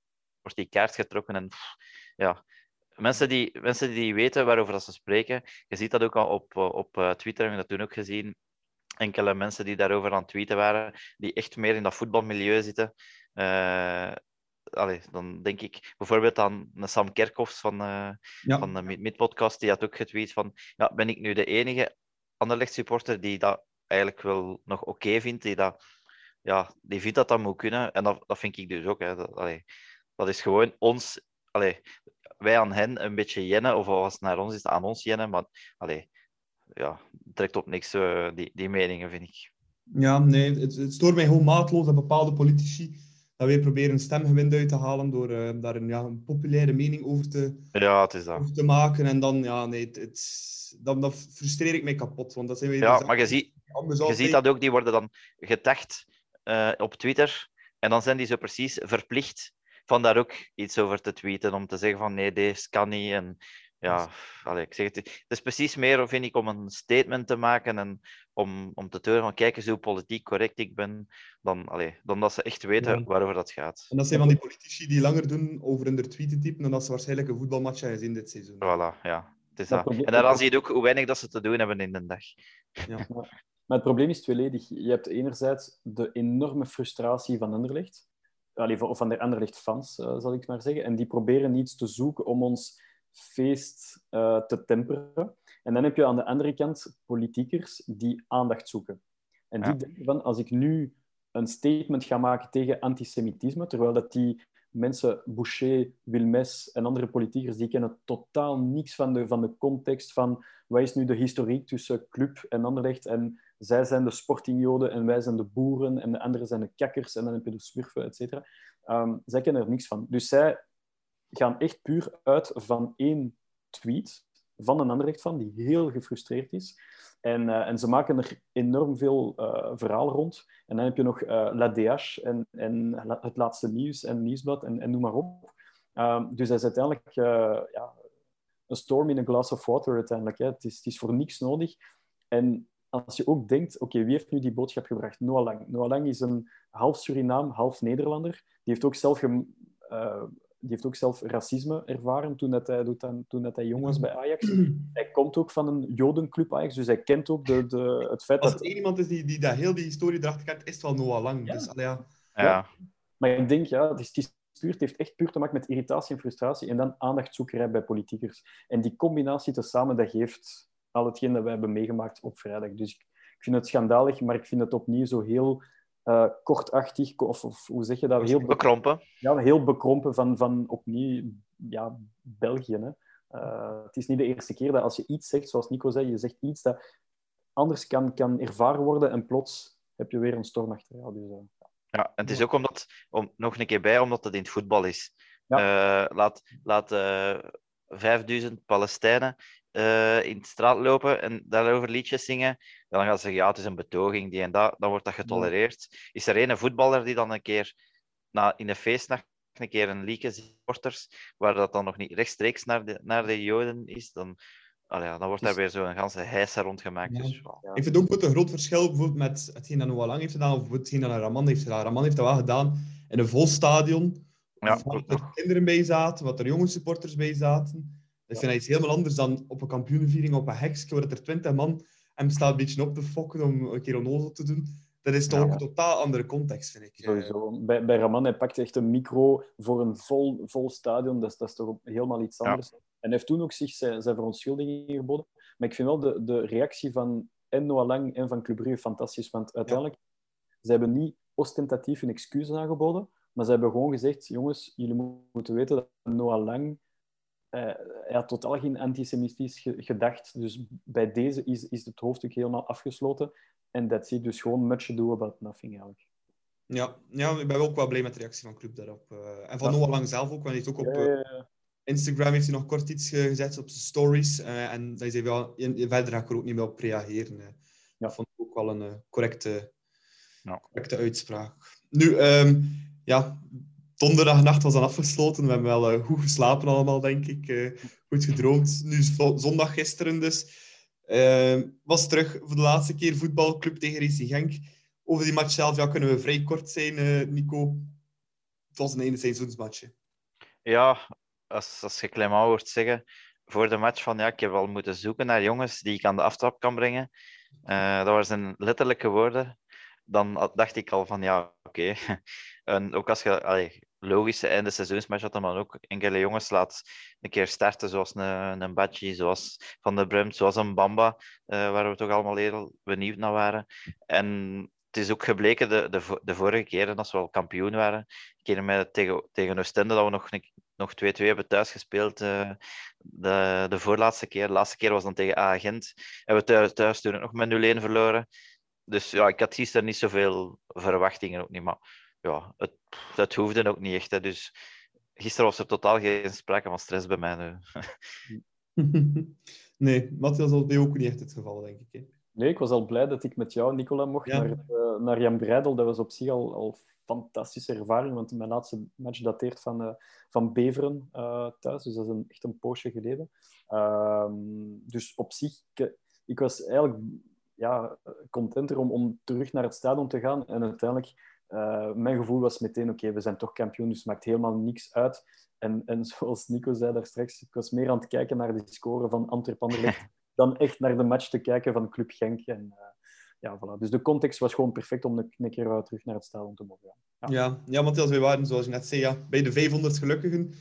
S6: wordt die kaart getrokken. En ja, mensen die, mensen die weten waarover dat ze spreken, je ziet dat ook al op, eh, op eh, Twitter, heb ik dat toen ook gezien. Enkele mensen die daarover aan het tweeten waren, die echt meer in dat voetbalmilieu zitten. Eh, allee, dan denk ik bijvoorbeeld aan Sam Kerkhoffs van,
S4: Ja.
S6: van de Mid- Mid-podcast, die had ook getweet van, ja, ben ik nu de enige Anderlecht supporter die dat eigenlijk wel nog oké vindt, die dat, ja, die vindt dat dat moet kunnen. En dat, dat vind ik dus ook. Hè. Dat, allee, dat is gewoon ons, allee, wij aan hen een beetje jennen, of als het naar ons is, aan ons jennen, maar allee, ja, trekt op niks, eh, die, die meningen, vind ik.
S4: Ja, nee, het, het stoort mij gewoon maatloos dat bepaalde politici dat weer proberen een stemgewind uit te halen door uh, daar een, ja, een populaire mening over te,
S6: ja, het is dat.
S4: over te maken. En dan, ja, nee, het, het, dan, dan frustreer ik mij kapot. Want dat zijn weer
S6: ja, maar je, ziet, je ziet dat ook, die worden dan getagd uh, op Twitter. En dan zijn die zo precies verplicht van daar ook iets over te tweeten. Om te zeggen van nee, deze kan niet. En ja, allez, ik zeg het, het is precies meer, vind ik, om een statement te maken en om, om te tonen van kijk eens hoe politiek correct ik ben, dan, allez, dan dat ze echt weten ja. waarover dat gaat.
S4: En dat zijn van die politici die langer doen over hun tweet te typen dan dat ze waarschijnlijk een voetbalmatch hebben gezien dit seizoen.
S6: Voilà, ja. Het is dat. dat. En daaraan zie je ook hoe weinig dat ze te doen hebben in de dag.
S5: Ja. Maar het probleem is tweeledig. Je hebt enerzijds de enorme frustratie van Anderlecht, of van de Anderlecht-fans, uh, zal ik maar zeggen, en die proberen iets te zoeken om ons feest uh, te temperen. En dan heb je aan de andere kant politiekers die aandacht zoeken. En die ja. denken van, als ik nu een statement ga maken tegen antisemitisme, terwijl dat die mensen, Boucher, Wilmes en andere politiekers, die kennen totaal niks van de, van de context van wat is nu de historiek tussen club en Anderlecht en zij zijn de sportingjoden en wij zijn de boeren en de anderen zijn de kakkers en dan heb je de smurfen, et cetera. Um, zij kennen er niks van. Dus zij gaan echt puur uit van één tweet van een Anderlecht van die heel gefrustreerd is. En, uh, en ze maken er enorm veel uh, verhaal rond. En dan heb je nog uh, La DH en, en het laatste nieuws en nieuwsblad en, en noem maar op. Um, dus dat is uiteindelijk ja, een storm in a glass of water uiteindelijk. Het, is, het is voor niks nodig. En als je ook denkt, oké, wie heeft nu die boodschap gebracht? Noah Lang. Noah Lang is een half Surinaam, half Nederlander. Die heeft ook zelf, ge, uh, die heeft ook zelf racisme ervaren toen, dat hij, toen dat hij jong was bij Ajax. Hij komt ook van een jodenclub Ajax, dus hij kent ook de, de, het feit
S4: als
S5: dat...
S4: Als er iemand is die, die dat heel die historie erachter kent, is het wel Noah Lang. Ja. Dus, ja.
S6: Ja.
S5: Maar ik denk, ja, het, is, het, is puur, het heeft echt puur te maken met irritatie en frustratie en dan aandachtzoekerij bij politiekers. En die combinatie tezamen, dat geeft al hetgeen dat we hebben meegemaakt op vrijdag. Dus ik, ik vind het schandalig, maar ik vind het opnieuw zo heel uh, kortachtig, of, of, hoe zeg je dat?
S6: Heel bekrompen.
S5: Ja, heel bekrompen van, van opnieuw ja, België. Hè. Uh, het is niet de eerste keer dat als je iets zegt, zoals Nico zei, je zegt iets dat anders kan, kan ervaren worden en plots heb je weer een storm achter jou. Dus, uh,
S6: ja, en het is ook omdat, om, nog een keer bij, omdat het in het voetbal is. Ja. laat laat 5000 Palestijnen uh, in de straat lopen en daarover liedjes zingen, dan gaan ze zeggen, ja, het is een betoging, die en dat, dan wordt dat getolereerd. Is er een voetballer die dan een keer na, in een feestnacht een keer een liedje supporters, waar dat dan nog niet rechtstreeks naar de, naar de Joden is, dan, oh ja, dan wordt daar weer zo'n ganse heisa rondgemaakt. Ja. Dus,
S4: ja. Ik vind ook een groot verschil bijvoorbeeld met hetgeen dat Noah Lang heeft gedaan, of hetgeen dat Raman heeft gedaan. Raman heeft dat wel gedaan in een vol stadion,
S6: ja,
S4: waar er kinderen bij zaten, wat er jonge supporters bij zaten. Ik vind dat iets helemaal anders dan op een kampioenenviering op een hekje, waar er twintig man hem staat een beetje op te fokken om een keer onnozel te doen. Dat is toch ja. ook een totaal andere context, vind ik.
S5: Sowieso. Bij, bij Raman, hij pakt echt een micro voor een vol, vol stadion. Dat is, dat is toch helemaal iets anders. Ja. En hij heeft toen ook zich zijn, zijn verontschuldiging geboden. Maar ik vind wel de, de reactie van en Noah Lang en van Club Brugge fantastisch. Want uiteindelijk, ja. ze hebben niet ostentatief een excuus aangeboden, maar ze hebben gewoon gezegd, jongens, jullie moeten weten dat Noah Lang uh, hij had totaal geen antisemitisch gedacht. Dus bij deze is, is het hoofdstuk helemaal afgesloten. En dat zie dus gewoon much ado about nothing eigenlijk.
S4: Ja, ja, ik ben ook wel blij met de reactie van Club daarop. Uh, en van Noah Lang zelf ook, want hij heeft ook op uh, ja, ja, Instagram heeft hij nog kort iets gezet op zijn stories. en hij zei, ja, verder ga ik er ook niet meer op reageren. Dat vond ik ook wel een correcte, correcte uitspraak. Nu, um, ja, donderdagnacht was dan afgesloten. We hebben wel uh, goed geslapen allemaal, denk ik. Uh, goed gedroomd. Nu is zondag gisteren dus. Uh, was terug voor de laatste keer voetbalclub tegen Racing Genk. Over die match zelf ja, kunnen we vrij kort zijn, Nico. Het was een ene seizoensmatje.
S6: Ja, als, als je Clement hoort zeggen voor de match van ja, ik heb wel moeten zoeken naar jongens die ik aan de aftrap kan brengen. dat waren zijn letterlijke woorden. Dan dacht ik al van ja, oké. En ook als je, logische einde seizoensmatch dat dan ook enkele jongens laat een keer starten, zoals een, een Badji, zoals Van de Bremt, zoals een Bamba, uh, waar we toch allemaal heel benieuwd naar waren. En het is ook gebleken de, de, de vorige keren, als we al kampioen waren, keren met tegen, tegen Oostende, dat we nog, nog 2-2 hebben thuis gespeeld. Uh, de, de voorlaatste keer. De laatste keer was dan tegen A-agent. Hebben we thuis, thuis toen nog met 0-1 verloren. Dus ja, ik had gisteren niet zoveel verwachtingen ook niet. Maar ja, het, het hoefde ook niet echt. Hè. Dus gisteren was er totaal geen sprake van stress bij mij. Nu.
S4: nee, Matthias, dat was bij ook niet echt het geval, denk ik. Hè?
S5: Nee, ik was al blij dat ik met jou, Nicola, mocht
S4: Ja.
S5: naar, eh, naar Jan Breidel. Dat was op zich al, al fantastische ervaring, want mijn laatste match dateert van, eh, van Beveren eh, thuis. Dus dat is een, echt een poosje geleden. Ehm, dus op zich, ik, ik was eigenlijk ja, contenter om, om terug naar het stadion te gaan. En uiteindelijk, eh, mijn gevoel was meteen, oké, we zijn toch kampioen, dus het maakt helemaal niks uit. En, en zoals Nico zei daar straks, ik was meer aan het kijken naar de score van Antwerp-Anderlecht dan echt naar de match te kijken van Club Genk. En, eh, ja, voilà. Dus de context was gewoon perfect om een, een keer terug naar het stadion te mogen gaan.
S4: Ja, ja Matthias, wij waren, zoals je net zei, ja, bij de 500 gelukkigen.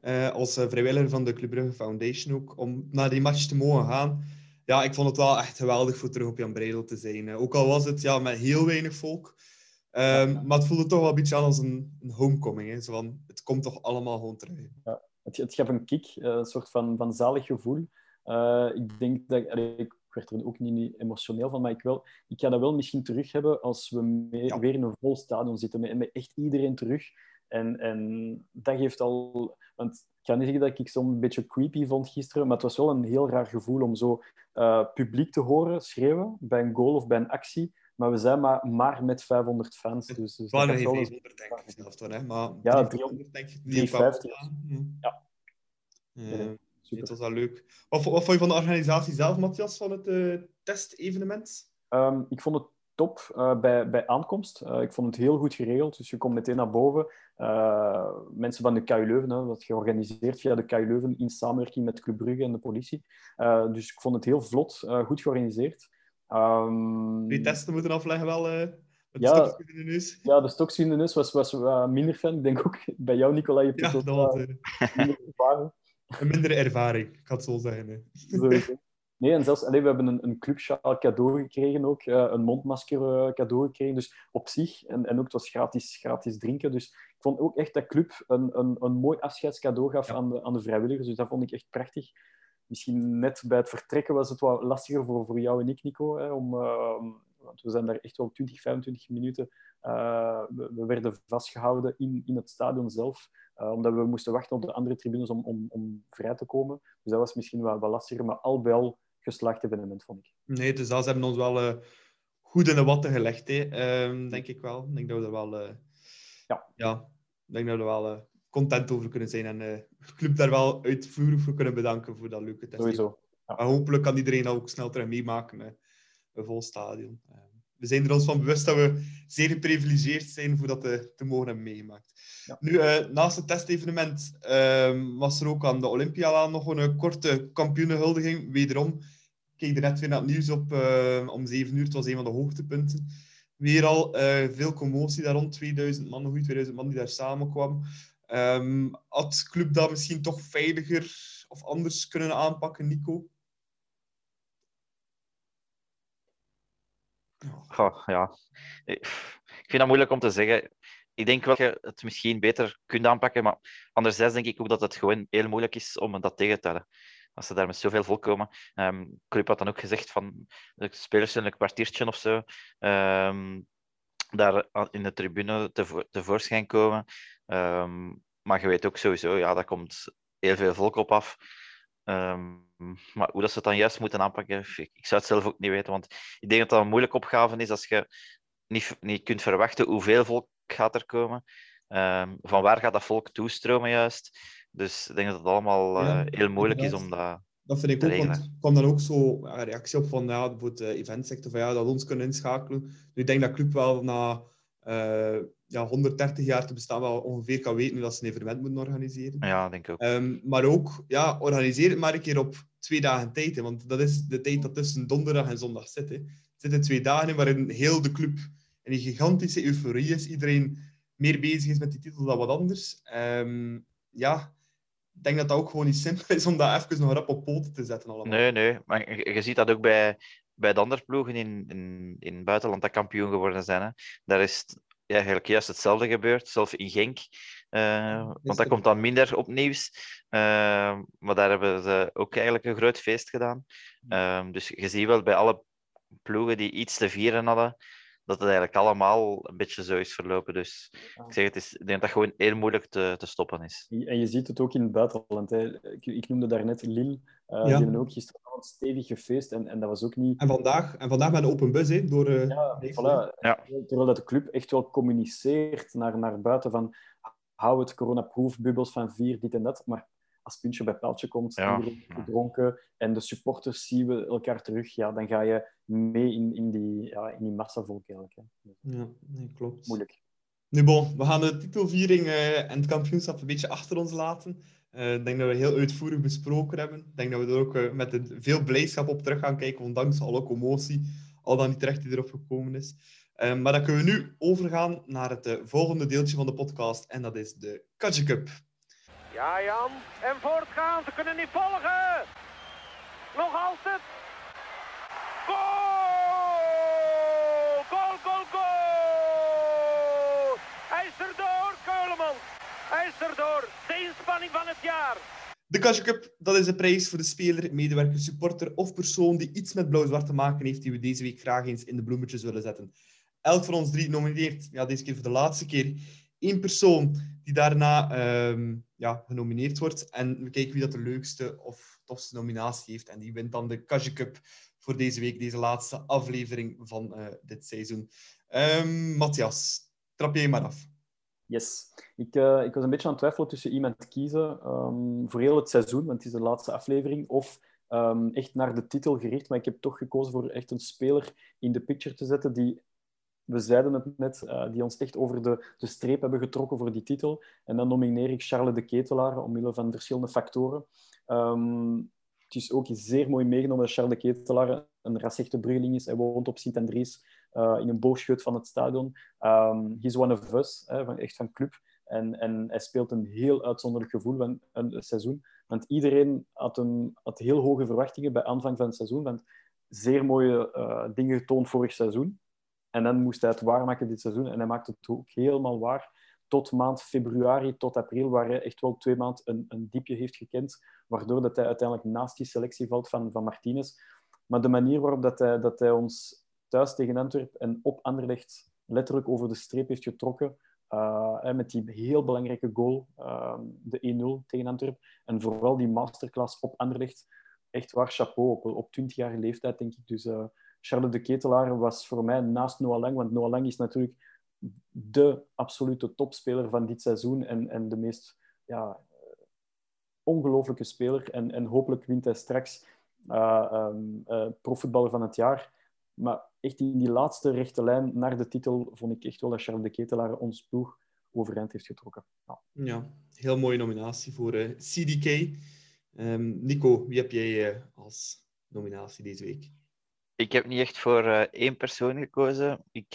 S4: eh, als vrijwilliger van de Club Brugge Foundation ook, om naar die match te mogen gaan. Ja, ik vond het wel echt geweldig voor terug op Jan Breidel te zijn. ook al was het ja, met heel weinig volk. Ehm, Maar het voelde toch wel een beetje aan als een, een homecoming. Hè. Zo van, het komt toch allemaal gewoon terug.
S5: Het, het gaf een kick, eh, een soort van, van zalig gevoel. Eh, ik denk dat... ik werd er ook niet, emotioneel van, maar ik, wel, ik ga dat wel misschien terug hebben als we mee-
S4: Ja.
S5: weer in een vol stadion zitten, met, met echt iedereen terug. En, en dat geeft al... Want ik ga niet zeggen dat ik zo'n beetje creepy vond gisteren, maar het was wel een heel raar gevoel om zo eh, publiek te horen schreeuwen bij een goal of bij een actie. Maar we zijn maar, maar met 500 fans. Dus, dus dat
S4: geen
S5: wel-
S4: 500, denk ik dan. Hè. Maar
S5: Ja,
S4: 300, denk ik.
S5: 350.
S4: Ja.
S5: Ja. Super.
S4: het was wel leuk. Wat, wat vond je van de organisatie zelf, Matthias, van het eh, testevenement?
S5: Ehm, ik vond het top eh, bij, bij aankomst. Eh, ik vond het heel goed geregeld. Dus je komt meteen naar boven. Mensen van de KU Leuven, hè, dat georganiseerd via de KU Leuven in samenwerking met Club Brugge en de politie. Dus ik vond het heel vlot, goed georganiseerd. Ehm,
S4: Die testen moeten afleggen wel eh
S5: Ja.
S4: in de neus.
S5: ja, de Stoksvindenis was, was eh, minder fan. Ik denk ook bij jou, Nicola, je hebt
S4: Ja, dat was
S5: eh, minder ervaren.
S4: een mindere ervaring, ik ga het zo zeggen. Hè.
S5: Nee, en zelfs, allee, we hebben een, een clubsjaal cadeau gekregen ook, een mondmasker cadeau gekregen. Dus op zich, en, en ook het was gratis, gratis drinken. Dus ik vond ook echt dat club een, een, een mooi afscheidscadeau gaf
S4: Ja.
S5: aan, de, aan de vrijwilligers. Dus dat vond ik echt prachtig. Misschien net bij het vertrekken was het wat lastiger voor, voor jou en ik, Nico. Hè, om, eh, want we zijn daar echt wel 20, 25 minuten. eh, we, we werden vastgehouden in, in het stadion zelf. eh, omdat we moesten wachten op de andere tribunes om, om, om vrij te komen. Dus dat was misschien wel wat lastiger. Maar al bij al geslaagd evenement, vond ik.
S4: Nee, dus dat, ze hebben ons wel eh, goed in de watten gelegd, hè. Ehm, denk ik wel. Ik denk dat we er wel,
S5: Ja.
S4: ja, ik denk dat we er wel content over kunnen zijn en eh, de club daar wel uitvoerig voor kunnen bedanken voor dat leuke test.
S5: Sowieso.
S4: Maar hopelijk kan iedereen dat ook snel terug meemaken met een vol stadion. Eh, we zijn er ons van bewust dat we zeer geprivilegeerd zijn voor dat te, te mogen hebben meegemaakt.
S5: Ja.
S4: Nu, eh, naast het testevenement ehm, was er ook aan de Olympialaan nog een korte kampioenenhuldiging. Wederom, ik keek er net weer naar het nieuws op eh, om 7 uur. Het was een van de hoogtepunten. Weer al eh, veel commotie daar rond, 2000 man, goed 2000 man die daar samenkwamen. Ehm had club dat misschien toch veiliger of anders kunnen aanpakken, Nico?
S6: Ja. Ik vind dat moeilijk om te zeggen. Ik denk wel dat je het misschien beter kunt aanpakken, maar anderzijds denk ik ook dat het gewoon heel moeilijk is om dat tegen te houden. Als ze daar met zoveel volk komen. Ehm Club had dan ook gezegd van de spelers in een kwartiertje of zo. ehm, daar in de tribune tevo- tevoorschijn komen. Ehm, maar je weet ook sowieso, ja, daar komt heel veel volk op af. Ehm, maar hoe dat ze het dan juist moeten aanpakken, ik, ik zou het zelf ook niet weten. Want ik denk dat dat een moeilijke opgave is als je niet, niet kunt verwachten hoeveel volk gaat er komen. Ehm, van waar gaat dat volk toestromen juist? Dus ik denk dat het allemaal eh, heel moeilijk is om dat...
S4: Dat vind ik ook, want
S6: regelen.
S4: er kwam dan ook zo een reactie op van ja, bijvoorbeeld de eventsector, van ja, dat we ons kunnen inschakelen. Nu, ik denk dat Club wel na eh, ja, 130 jaar te bestaan wel ongeveer kan weten hoe dat ze een evenement moeten organiseren.
S6: Ja, denk ik ook.
S4: Ehm, maar ook, ja, organiseer het maar een keer op twee dagen tijd. Hè, want dat is de tijd dat tussen donderdag en zondag zit. Hè. Er zitten twee dagen in waarin heel de club in een gigantische euforie is. Iedereen meer bezig is met die titel dan wat anders. Ehm, ja, ik denk dat dat ook gewoon niet simpel is om dat even nog rap op poten te zetten allemaal.
S6: Nee, nee. Maar je, je ziet dat ook bij, bij de andere ploegen in, in, in het buitenland dat kampioen geworden zijn. Hè. Daar is het ja, eigenlijk juist hetzelfde gebeurd, zelfs in Genk. Eh, want dat komt dan minder op nieuws. Eh, maar daar hebben ze ook eigenlijk een groot feest gedaan. Eh, dus je ziet wel bij alle ploegen die iets te vieren hadden, dat het eigenlijk allemaal een beetje zo is verlopen. Dus ik zeg, het is, ik denk dat het gewoon heel moeilijk te, te stoppen is.
S5: En je ziet het ook in het buitenland. Hè. Ik, ik noemde daarnet Lille. Uh,
S4: Ja.
S5: Die hebben ook gisteravond stevig gefeest. En, en dat was ook niet...
S4: En vandaag, en vandaag met een open bus, hè, door... eh,
S5: Ja, voilà.
S6: Ja.
S5: Terwijl dat de club echt wel communiceert naar, naar buiten van hou het coronaproof, bubbels van vier, dit en dat. Maar als puntje bij paaltje komt,
S6: Ja.
S5: iedereen is gedronken en de supporters zien we elkaar terug, ja, dan ga je mee in, in die, ja, in die massavolk eigenlijk. Hè. Dus
S4: Ja, nee, klopt.
S5: moeilijk.
S4: Nu bon, we gaan de titelviering eh, en het kampioenschap een beetje achter ons laten. Eh, ik denk dat we heel uitvoerig besproken hebben. Ik denk dat we er ook eh, met een- veel blijdschap op terug gaan kijken, ondanks alle commotie, al dan niet terecht die erop gekomen is. Eh, maar dan kunnen we nu overgaan naar het volgende deeltje van de podcast, en dat is de Katje Cup.
S3: Ja, Jan. En voortgaan. Ze kunnen niet volgen. Nog altijd. Goal! Goal, goal, goal! Hij is erdoor. Hij is erdoor. De inspanning van het jaar.
S4: De Katje Cup, dat is de prijs voor de speler, medewerker, supporter of persoon die iets met blauw-zwart te maken heeft, die we deze week graag eens in de bloemetjes willen zetten. Elk van ons drie nomineert, ja, deze keer voor de laatste keer, één persoon die daarna ehm, ja, genomineerd wordt. En we kijken wie dat de leukste of tofste nominatie heeft. En die wint dan de Katje Cup voor deze week, deze laatste aflevering van eh, dit seizoen. Ehm, Matthias, trap jij maar af.
S5: Yes. Ik, eh, ik was een beetje aan het twijfelen tussen iemand kiezen ehm, voor heel het seizoen, want het is de laatste aflevering, of echt naar de titel gericht. Maar ik heb toch gekozen voor echt een speler in de picture te zetten die, we zeiden het net, eh, die ons echt over de, de streep hebben getrokken voor die titel. En dan nomineer ik Charles de Ketelaar, omwille van verschillende factoren. Ehm, het is ook zeer mooi meegenomen dat Charles de Ketelaar een rasechte Bruggeling is. Hij woont op Sint-Andries, eh, in een boogschut van het stadion. Um, he's one of us, hè, van, echt van club. En, en hij speelt een heel uitzonderlijk gevoel van een seizoen. Want iedereen had, een, had heel hoge verwachtingen bij aanvang van het seizoen. Want zeer mooie uh, dingen getoond vorig seizoen. En dan moest hij het waarmaken dit seizoen. En hij maakt het ook helemaal waar. Tot maand februari, tot april, waar hij echt wel twee maanden een, een diepje heeft gekend. Waardoor dat hij uiteindelijk naast die selectie valt van, van Martinez. Maar de manier waarop dat hij, dat hij ons thuis tegen Antwerpen en op Anderlecht letterlijk over de streep heeft getrokken. Uh, met die heel belangrijke goal, uh, de 1-0 tegen Antwerpen. En vooral die masterclass op Anderlecht. Echt waar, chapeau. Op, op 20-jarige leeftijd, denk ik. Dus uh, Charles de Ketelaar was voor mij naast Noah Lang. Want Noah Lang is natuurlijk de absolute topspeler van dit seizoen. En, en de meest ja, ongelooflijke speler. En, en hopelijk wint hij straks um, profvoetballer van het jaar. Maar echt in die laatste rechte lijn naar de titel vond ik echt wel dat Charles de Ketelaar ons ploeg overeind heeft getrokken. Ja,
S4: ja heel mooie nominatie voor uh, CDK. Um, Nico, wie heb jij uh, als nominatie deze week?
S6: Ik heb niet echt voor uh, één persoon gekozen. Ik,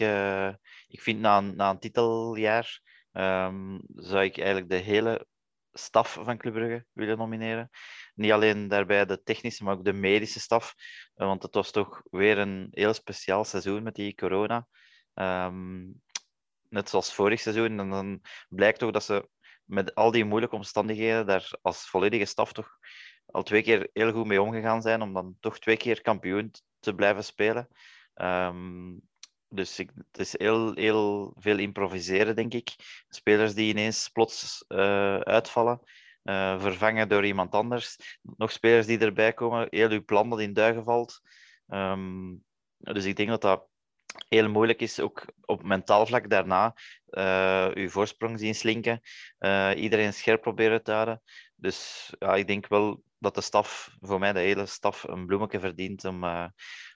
S6: ik vind na een, na een titeljaar um, zou ik eigenlijk de hele staf van Club Brugge willen nomineren. Niet alleen daarbij de technische, maar ook de medische staf. Want het was toch weer een heel speciaal seizoen met die corona. Um, net zoals vorig seizoen. En dan blijkt toch dat ze met al die moeilijke omstandigheden daar als volledige staf toch al twee keer heel goed mee omgegaan zijn. Om dan toch twee keer kampioen te blijven spelen. Um, dus ik, het is heel, heel veel improviseren, denk ik. Spelers die ineens plots uh, uitvallen, uh, vervangen door iemand anders. Nog spelers die erbij komen, heel uw plan dat in duigen valt. Um, dus ik denk dat dat heel moeilijk is, ook op mentaal vlak daarna, uh, uw voorsprong zien slinken. iedereen scherp proberen te houden. Dus ja, ik denk wel dat de staf, voor mij de hele staf, een bloemetje verdient om,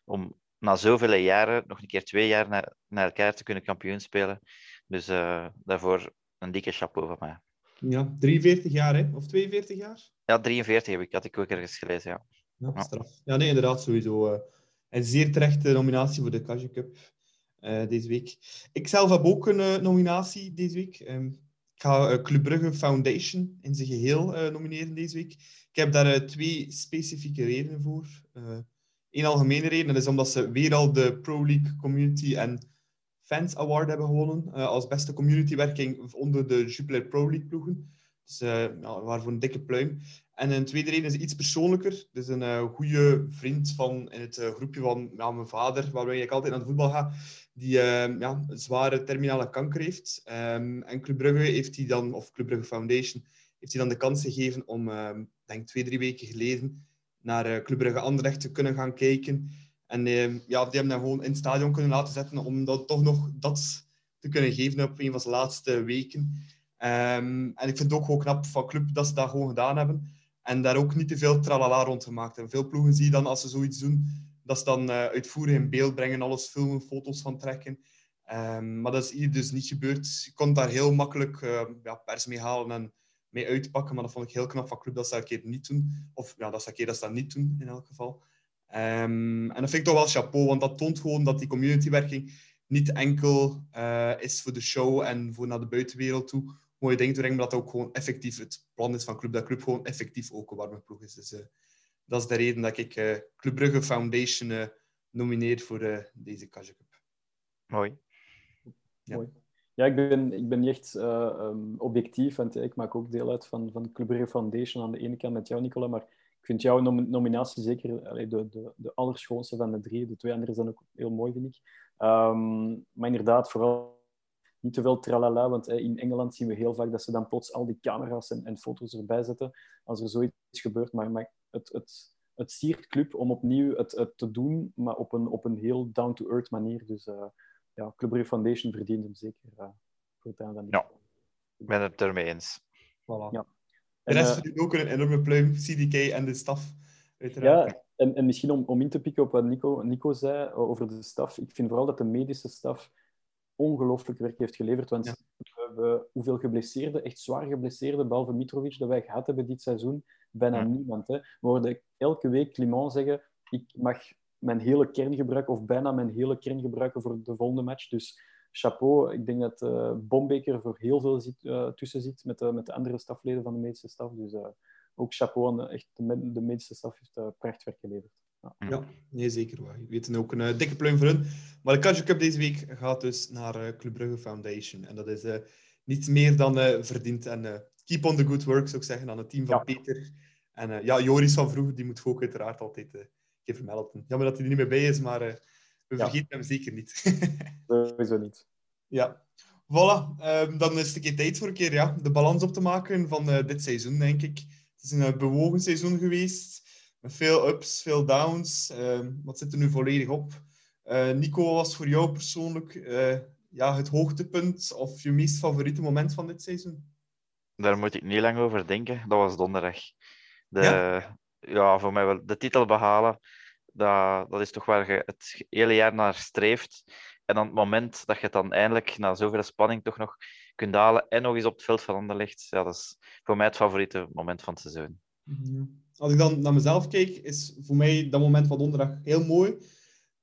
S6: om na zoveel jaren nog een keer twee jaar naar, naar elkaar te kunnen kampioen spelen. Dus uh, daarvoor een dikke chapeau van mij.
S4: Ja, 43 jaar, hè? Of 42 jaar?
S6: Ja, 43 heb ik, had ik ook ergens gelezen, ja.
S4: Ja, straf. Ja, nee, inderdaad, sowieso. Uh, een zeer terechte nominatie voor de Kaja Cup uh, deze week. Ik zelf heb ook een nominatie deze week. Um, ik ga Club Brugge Foundation in zijn geheel nomineren deze week. Ik heb daar uh, twee specifieke redenen voor. Eén algemene reden, dat is omdat ze weer al de Pro League Community en Fans Award hebben gewonnen uh, als beste communitywerking onder de Jupiler Pro League ploegen. Dus waarvoor een dikke pluim. En een tweede reden is iets persoonlijker. Dus een goede vriend van in het groepje van mijn vader, waarbij ik altijd naar het voetbal ga, die ja, zware terminale kanker heeft. Um, en Club Brugge heeft die dan, of Club Brugge Foundation, heeft hij dan de kans gegeven om, uh, denk twee, drie weken geleden, naar uh, Club Brugge Anderlecht te kunnen gaan kijken. En ja, die hebben hem gewoon in het stadion kunnen laten zetten om dat, toch nog dat te kunnen geven op een van zijn laatste weken. Um, en ik vind het ook gewoon knap van Club dat ze dat gewoon gedaan hebben. En daar ook niet te veel tralala rond gemaakt hebben. Veel ploegen zie je dan als ze zoiets doen, dat ze dan uh, uitvoerig in beeld brengen, alles filmen, foto's van trekken. Maar dat is hier dus niet gebeurd. Je kon daar heel makkelijk ja, pers mee halen en mee uitpakken. Maar dat vond ik heel knap van Club dat ze dat een keer niet doen. Of ja, dat ze een keer dat ze dat niet doen, in elk geval. Um, en dat vind ik toch wel chapeau, want dat toont gewoon dat die communitywerking niet enkel uh, is voor de show en voor naar de buitenwereld toe mooie dingen te brengen, maar dat ook gewoon effectief het plan is van Club, dat Club gewoon effectief ook een warme ploeg is. Dus uh, dat is de reden dat ik uh, Club Brugge Foundation uh, nomineer voor deze Kaja Cup.
S6: Mooi.
S5: Ja. Mooi. Ja, ik ben, ik ben niet echt um, objectief, want ik maak ook deel uit van, van Club Brugge Foundation aan de ene kant met jou, Nicola, maar ik vind jouw nom nominatie zeker de, de, de allerschoonste van de drie. De twee anderen zijn ook heel mooi, vind ik. Um, maar inderdaad, vooral niet te veel tralala, want in Engeland zien we heel vaak dat ze dan plots al die camera's en, en foto's erbij zetten als er zoiets gebeurt. Maar, maar het, het, het siert club om opnieuw het, het, te doen, maar op een, op een heel down-to-earth manier. Dus ja, Club Brugge Foundation verdient hem zeker uh, voortaan dan niet.
S6: Ja, ik ben het ermee eens.
S4: Voilà. Ja. De rest verdient uh, ook een enorme pluim, CDK en de staf. Uiteraard.
S5: Ja, en, en misschien om, om in te pikken op wat Nico, Nico zei over de staf. Ik vind vooral dat de medische staf ongelooflijk werk heeft geleverd. Want ja. we hebben hoeveel geblesseerden, echt zwaar geblesseerden, behalve Mitrovic, dat wij gehad hebben dit seizoen, bijna ja. niemand. Hè. We hoorden elke week Clement zeggen, ik mag mijn hele kern gebruiken, of bijna mijn hele kern gebruiken voor de volgende match. Dus chapeau. Ik denk dat uh, Bombeker voor heel veel zit, uh, tussen zit met, uh, met de andere stafleden van de medische staf. Dus ook chapeau aan de, echt de, de medische staf heeft prachtwerk geleverd.
S4: Ja. ja, nee, zeker waar. We weten ook een uh, dikke pluim voor hun. Maar de Kaja Cup deze week gaat dus naar uh, Club Brugge Foundation. En dat is uh, niets meer dan verdiend. En keep on the good work, zou ik zeggen, aan het team van ja. Peter. En ja, Joris van vroeger, die moet ook uiteraard altijd even vermelden. Jammer dat hij er niet meer bij is, maar we vergeten hem zeker niet.
S5: Sowieso niet.
S4: Ja. Voilà, um, dan is het een keer tijd voor een keer ja, de balans op te maken van dit seizoen, denk ik. Het is een bewogen seizoen geweest met veel ups, veel downs. Uh, wat zit er nu volledig op? Uh, Nico, was voor jou persoonlijk uh, ja, het hoogtepunt of je meest favoriete moment van dit seizoen?
S6: Daar moet ik niet lang over denken. Dat was donderdag. De, ja? Ja voor mij wel de titel behalen. Dat, dat is toch waar je het hele jaar naar streeft. En dan het moment dat je het dan eindelijk, na zoveel spanning, toch nog kunt halen en nog eens op het veld van ligt, ja, dat is voor mij het favoriete moment van het seizoen.
S4: Ja als ik dan naar mezelf kijk, is voor mij dat moment van donderdag heel mooi.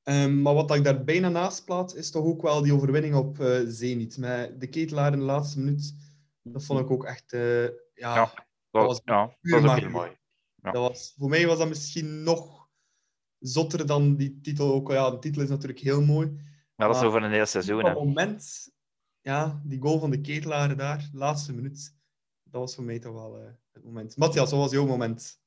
S4: Um, maar wat ik daar bijna naast plaats, is toch ook wel die overwinning op uh, Zenit. Met de ketelaar in de laatste minuut. Dat vond ik ook echt... Uh, ja,
S6: ja, dat, dat, was, ja, dat was ook heel mooi.
S4: Ja. Dat was, voor mij was dat misschien nog zotter dan die titel. Ook, ja, de titel is natuurlijk heel mooi.
S6: Ja, dat is over een heel seizoen.
S4: Op dat moment, ja, die goal van de ketelaar daar, de laatste minuut, dat was voor mij toch wel uh, het moment. Matthias, wat was jouw moment?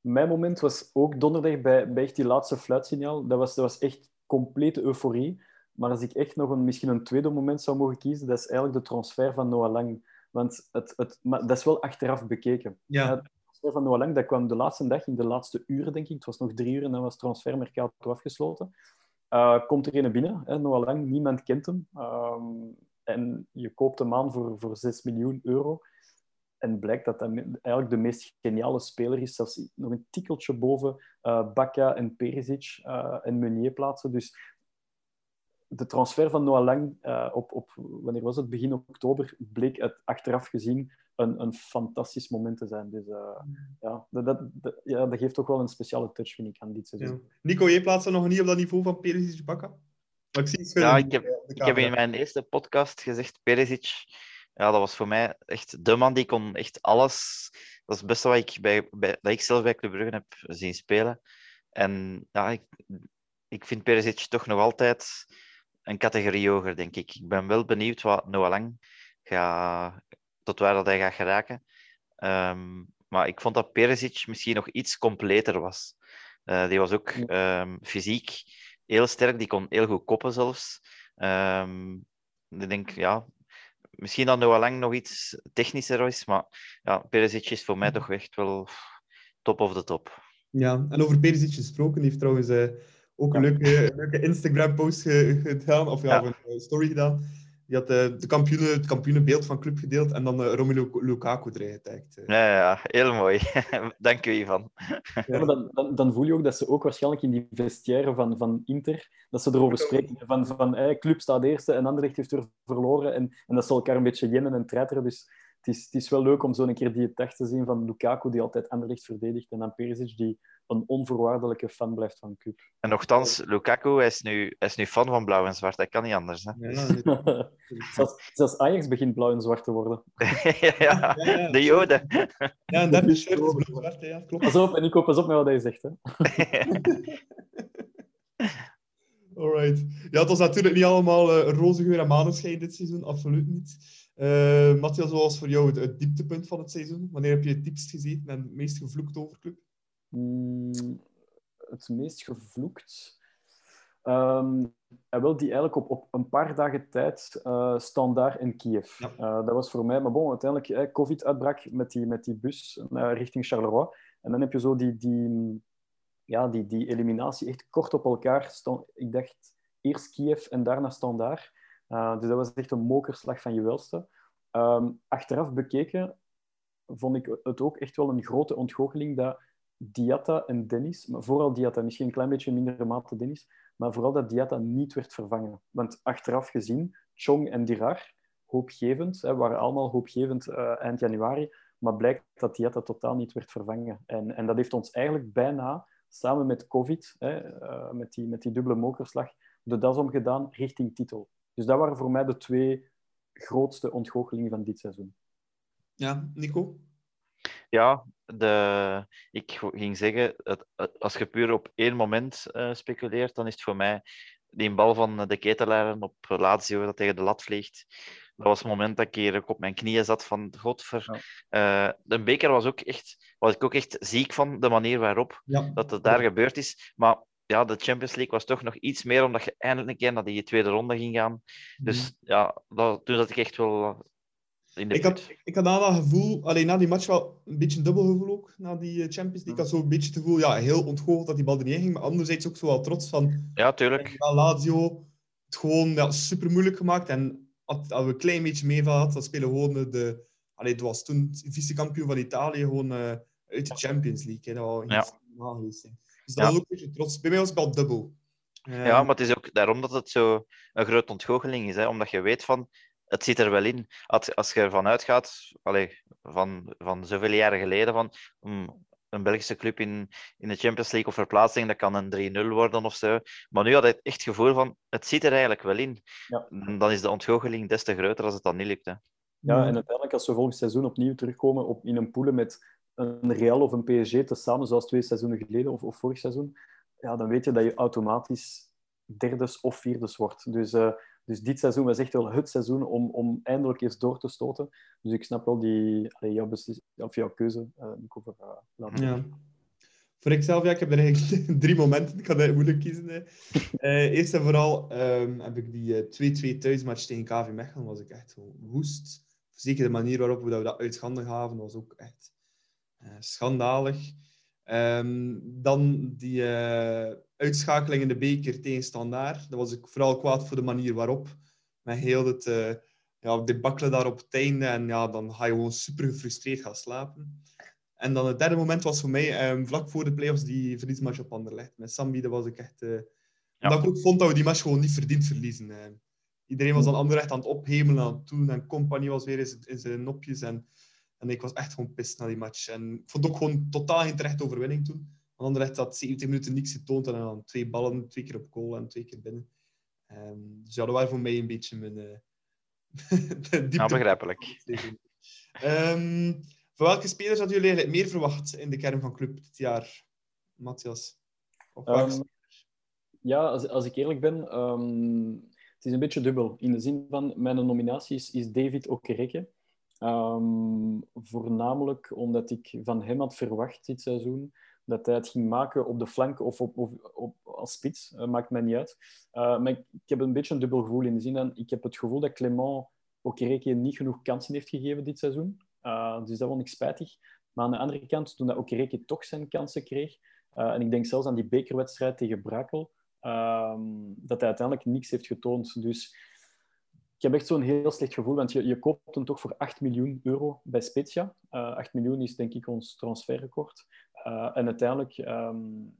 S5: Mijn moment was ook donderdag bij, bij echt die laatste fluitsignaal. Dat was, dat was echt complete euforie. Maar als ik echt nog een, misschien een tweede moment zou mogen kiezen, dat is eigenlijk de transfer van Noah Lang. Want het, het, maar dat is wel achteraf bekeken.
S4: Ja.
S5: Van Noah Lang, dat kwam de laatste dag, in de laatste uren, denk ik. Het was nog drie uur en dan was het transfermercato afgesloten. Uh, komt er een binnen, hè, Noah Lang. Niemand kent hem. Um, en je koopt hem aan voor, voor 6 miljoen euro. En blijkt dat hij eigenlijk de meest geniale speler is, zelfs nog een tikkeltje boven uh, en Perisic uh, en Meunier plaatsen. Dus de transfer van Noah Lang op, op, wanneer was het? Begin oktober, bleek het achteraf gezien een, een fantastisch moment te zijn. Dus ja, dat, dat, ja, dat geeft toch wel een speciale touch, vind ik, aan dit seizoen. Ja.
S4: Nico, je plaatst nog niet op dat niveau van Perisic Bakka?
S6: Ik zie ja, ik heb, ik heb in mijn eerste podcast gezegd, Perisic ja, dat was voor mij echt de man die kon echt alles. Dat is het beste wat ik, bij, bij, dat ik zelf bij Club Brugge heb zien spelen. En ja, ik, ik vind Perisic toch nog altijd een categorie hoger, denk ik. Ik ben wel benieuwd wat Noah Lang gaat, tot waar dat hij gaat geraken. Um, maar ik vond dat Perisic misschien nog iets completer was. Uh, die was ook um, fysiek heel sterk, die kon heel goed koppen zelfs. Ehm, ik denk, ja, misschien dat Noah Lang nog iets technischer is, maar ja, Perisic is voor mij toch echt wel top of the top.
S4: Ja, en over Perisic gesproken, die heeft trouwens uh, ook een leuke, leuke Instagram-post gedaan, of ja, ja. een story gedaan. Die had uh, de kampioenen, het kampioenenbeeld van club gedeeld en dan uh, Romelu Lukaku erin getagd.
S6: Ja, ja, heel mooi. Dank u, Ivan.
S5: Ja, maar dan, dan, dan, voel je ook dat ze ook waarschijnlijk in die vestiaire van, van Inter, dat ze erover spreken van, van eh, club staat eerste en Anderlecht heeft er verloren en, en dat ze elkaar een beetje jennen en treiteren. Dus het is, het is wel leuk om zo een keer die tag te zien van Lukaku, die altijd Anderlecht verdedigt, en dan Perisic, die een onvoorwaardelijke fan blijft van club.
S6: En nogthans, Lukaku hij is, nu, hij is nu fan van blauw en zwart. Dat kan niet anders. Hè? Ja,
S5: zelfs, zelfs Ajax begint blauw en zwart te worden.
S6: ja, de Joden.
S4: Ja, en dat is shirt blauw-zwart. Ja, klopt.
S5: Pas op, en ik hoop pas op met wat hij zegt. Hè.
S4: Alright. Ja, het was natuurlijk niet allemaal uh, roze geur en maneschijn dit seizoen. Absoluut niet. Uh, Matthias, wat was voor jou het, dieptepunt van het seizoen? Wanneer heb je het diepst gezien en het meest gevloekt over club?
S5: Mm, het meest gevloekt? Um, wel, die eigenlijk op, op een paar dagen tijd uh, standaard in Kiev. Ja. Uh, dat was voor mij, maar bon, uiteindelijk eh, COVID-uitbrak met die, met die bus richting Charleroi. En dan heb je zo die, die, ja, die, die eliminatie echt kort op elkaar. Stond, ik dacht eerst Kiev en daarna standaard. Uh, dus dat was echt een mokerslag van je welste. Um, achteraf bekeken vond ik het ook echt wel een grote ontgoocheling dat Diatta en Dennis, maar vooral Diatta, misschien een klein beetje minder mate Dennis, maar vooral dat Diatta niet werd vervangen. Want achteraf gezien, Chong en Dirar, hoopgevend, hè, waren allemaal hoopgevend uh, eind januari, maar blijkt dat Diatta totaal niet werd vervangen. En, en dat heeft ons eigenlijk bijna, samen met COVID, hè, uh, met, die, met die dubbele mokerslag, de das omgedaan richting titel. Dus dat waren voor mij de twee grootste ontgoochelingen van dit seizoen.
S4: Ja, Nico?
S6: Ja, de, ik ging zeggen, het, als je puur op één moment uh, speculeert, dan is het voor mij die bal van de ketelaren op Lazio dat tegen de lat vliegt. Dat was het moment dat ik hier op mijn knieën zat van godver. Ja. Uh, de beker was ook echt, was ik ook echt ziek van de manier waarop ja. dat het daar gebeurd is. Maar ja, de Champions League was toch nog iets meer omdat je eindelijk een keer naar die tweede ronde ging gaan. Dus mm. ja, dat, toen zat ik echt wel
S4: ik had, ik had na dat gevoel, alleen na die match wel een beetje een dubbel gevoel ook, na die eh, Champions League. Ik had zo een beetje het gevoel, ja, heel ontgoocheld dat die bal er niet in ging, maar anderzijds ook zo wel trots van...
S6: Ja, tuurlijk.
S4: Ja, Lazio het gewoon ja, super moeilijk gemaakt en als, we een klein beetje meevallen had, dan spelen gewoon de... Allee, het was toen vice-kampioen van Italië gewoon uh, uit de Champions League. Hè. Dat was
S6: ja.
S4: geweest. Dus dat ook een beetje trots. Bij mij was het wel dubbel.
S6: Uh, ja, maar het is ook daarom dat het zo een grote ontgoocheling is. Hè? Omdat je weet van, het zit er wel in. Als, als je ervan uitgaat, allez, van, van zoveel jaren geleden, van um, een Belgische club in, in de Champions League of verplaatsing, dat kan een 3-0 worden of zo. Maar nu had ik echt het gevoel van, het zit er eigenlijk wel in.
S5: Ja.
S6: Dan is de ontgoocheling des te groter als het dan niet lukt. Hè.
S5: Ja, en uiteindelijk als we volgend seizoen opnieuw terugkomen op, in een poelen met een Real of een PSG tezamen, zoals twee seizoenen geleden of, of vorig seizoen, ja, dan weet je dat je automatisch derdes of vierdes wordt. Dus uh, dus dit seizoen was echt wel het seizoen om, om eindelijk eens door te stoten. Dus ik snap wel die, allee, jouw, of jouw keuze, uh, Nico, voor uh,
S4: ja. Voor ikzelf, ja, ik heb er eigenlijk drie momenten. Ik kan het moeilijk kiezen. Hè. Uh, eerst en vooral um, heb ik die 2-2 thuismatch tegen KV Mechelen. was ik echt woest. Zeker de manier waarop we dat uitschanden gaven, was ook echt schandalig. Um, dan die uh, uitschakeling in de beker tegen Standaard. Dat was ik vooral kwaad voor de manier waarop. Met heel het uh, ja, debakkelen daar op het einde. En ja, dan ga je gewoon super gefrustreerd gaan slapen. En dan het derde moment was voor mij um, vlak voor de playoffs die verliesmatch op Anderlecht. Met Sambi, dat was ik echt... Uh, ja. Dat ik ook vond dat we die match gewoon niet verdiend verliezen. Uh. Iedereen was dan Anderlecht aan het ophemelen aan het doen. En Compagnie was weer in zijn, in zijn nopjes. En en ik was echt gewoon pist na die match. En ik vond het ook gewoon totaal geen terechte overwinning toen. Want Anderlecht had 70 minuten niks getoond en dan twee ballen, twee keer op goal en twee keer binnen. Um, dus ja, dat waren voor mij een beetje mijn... Uh,
S6: ja, begrijpelijk.
S4: Um, voor welke spelers hadden jullie eigenlijk meer verwacht in de kern van club dit jaar, Matthias?
S5: Um, ja, als, als ik eerlijk ben, het is een beetje dubbel. In de zin van, mijn nominatie is, is David Okereke. Um, voornamelijk omdat ik van hem had verwacht dit seizoen dat hij het ging maken op de flank of op, op, op als spits. Uh, maakt mij niet uit. Uh, maar ik, heb een beetje een dubbel gevoel in de zin dat ik heb het gevoel dat Clement Okereke niet genoeg kansen heeft gegeven dit seizoen. Uh, dus dat vond ik spijtig. Maar aan de andere kant, toen dat Okereke toch zijn kansen kreeg, en ik denk zelfs aan die bekerwedstrijd tegen Brakel, ehm, dat hij uiteindelijk niks heeft getoond. Dus ik heb echt zo'n heel slecht gevoel, want je, je koopt hem toch voor 8 miljoen euro bij Spezia. Uh, 8 miljoen is denk ik ons transferrecord. Uh, en uiteindelijk, um,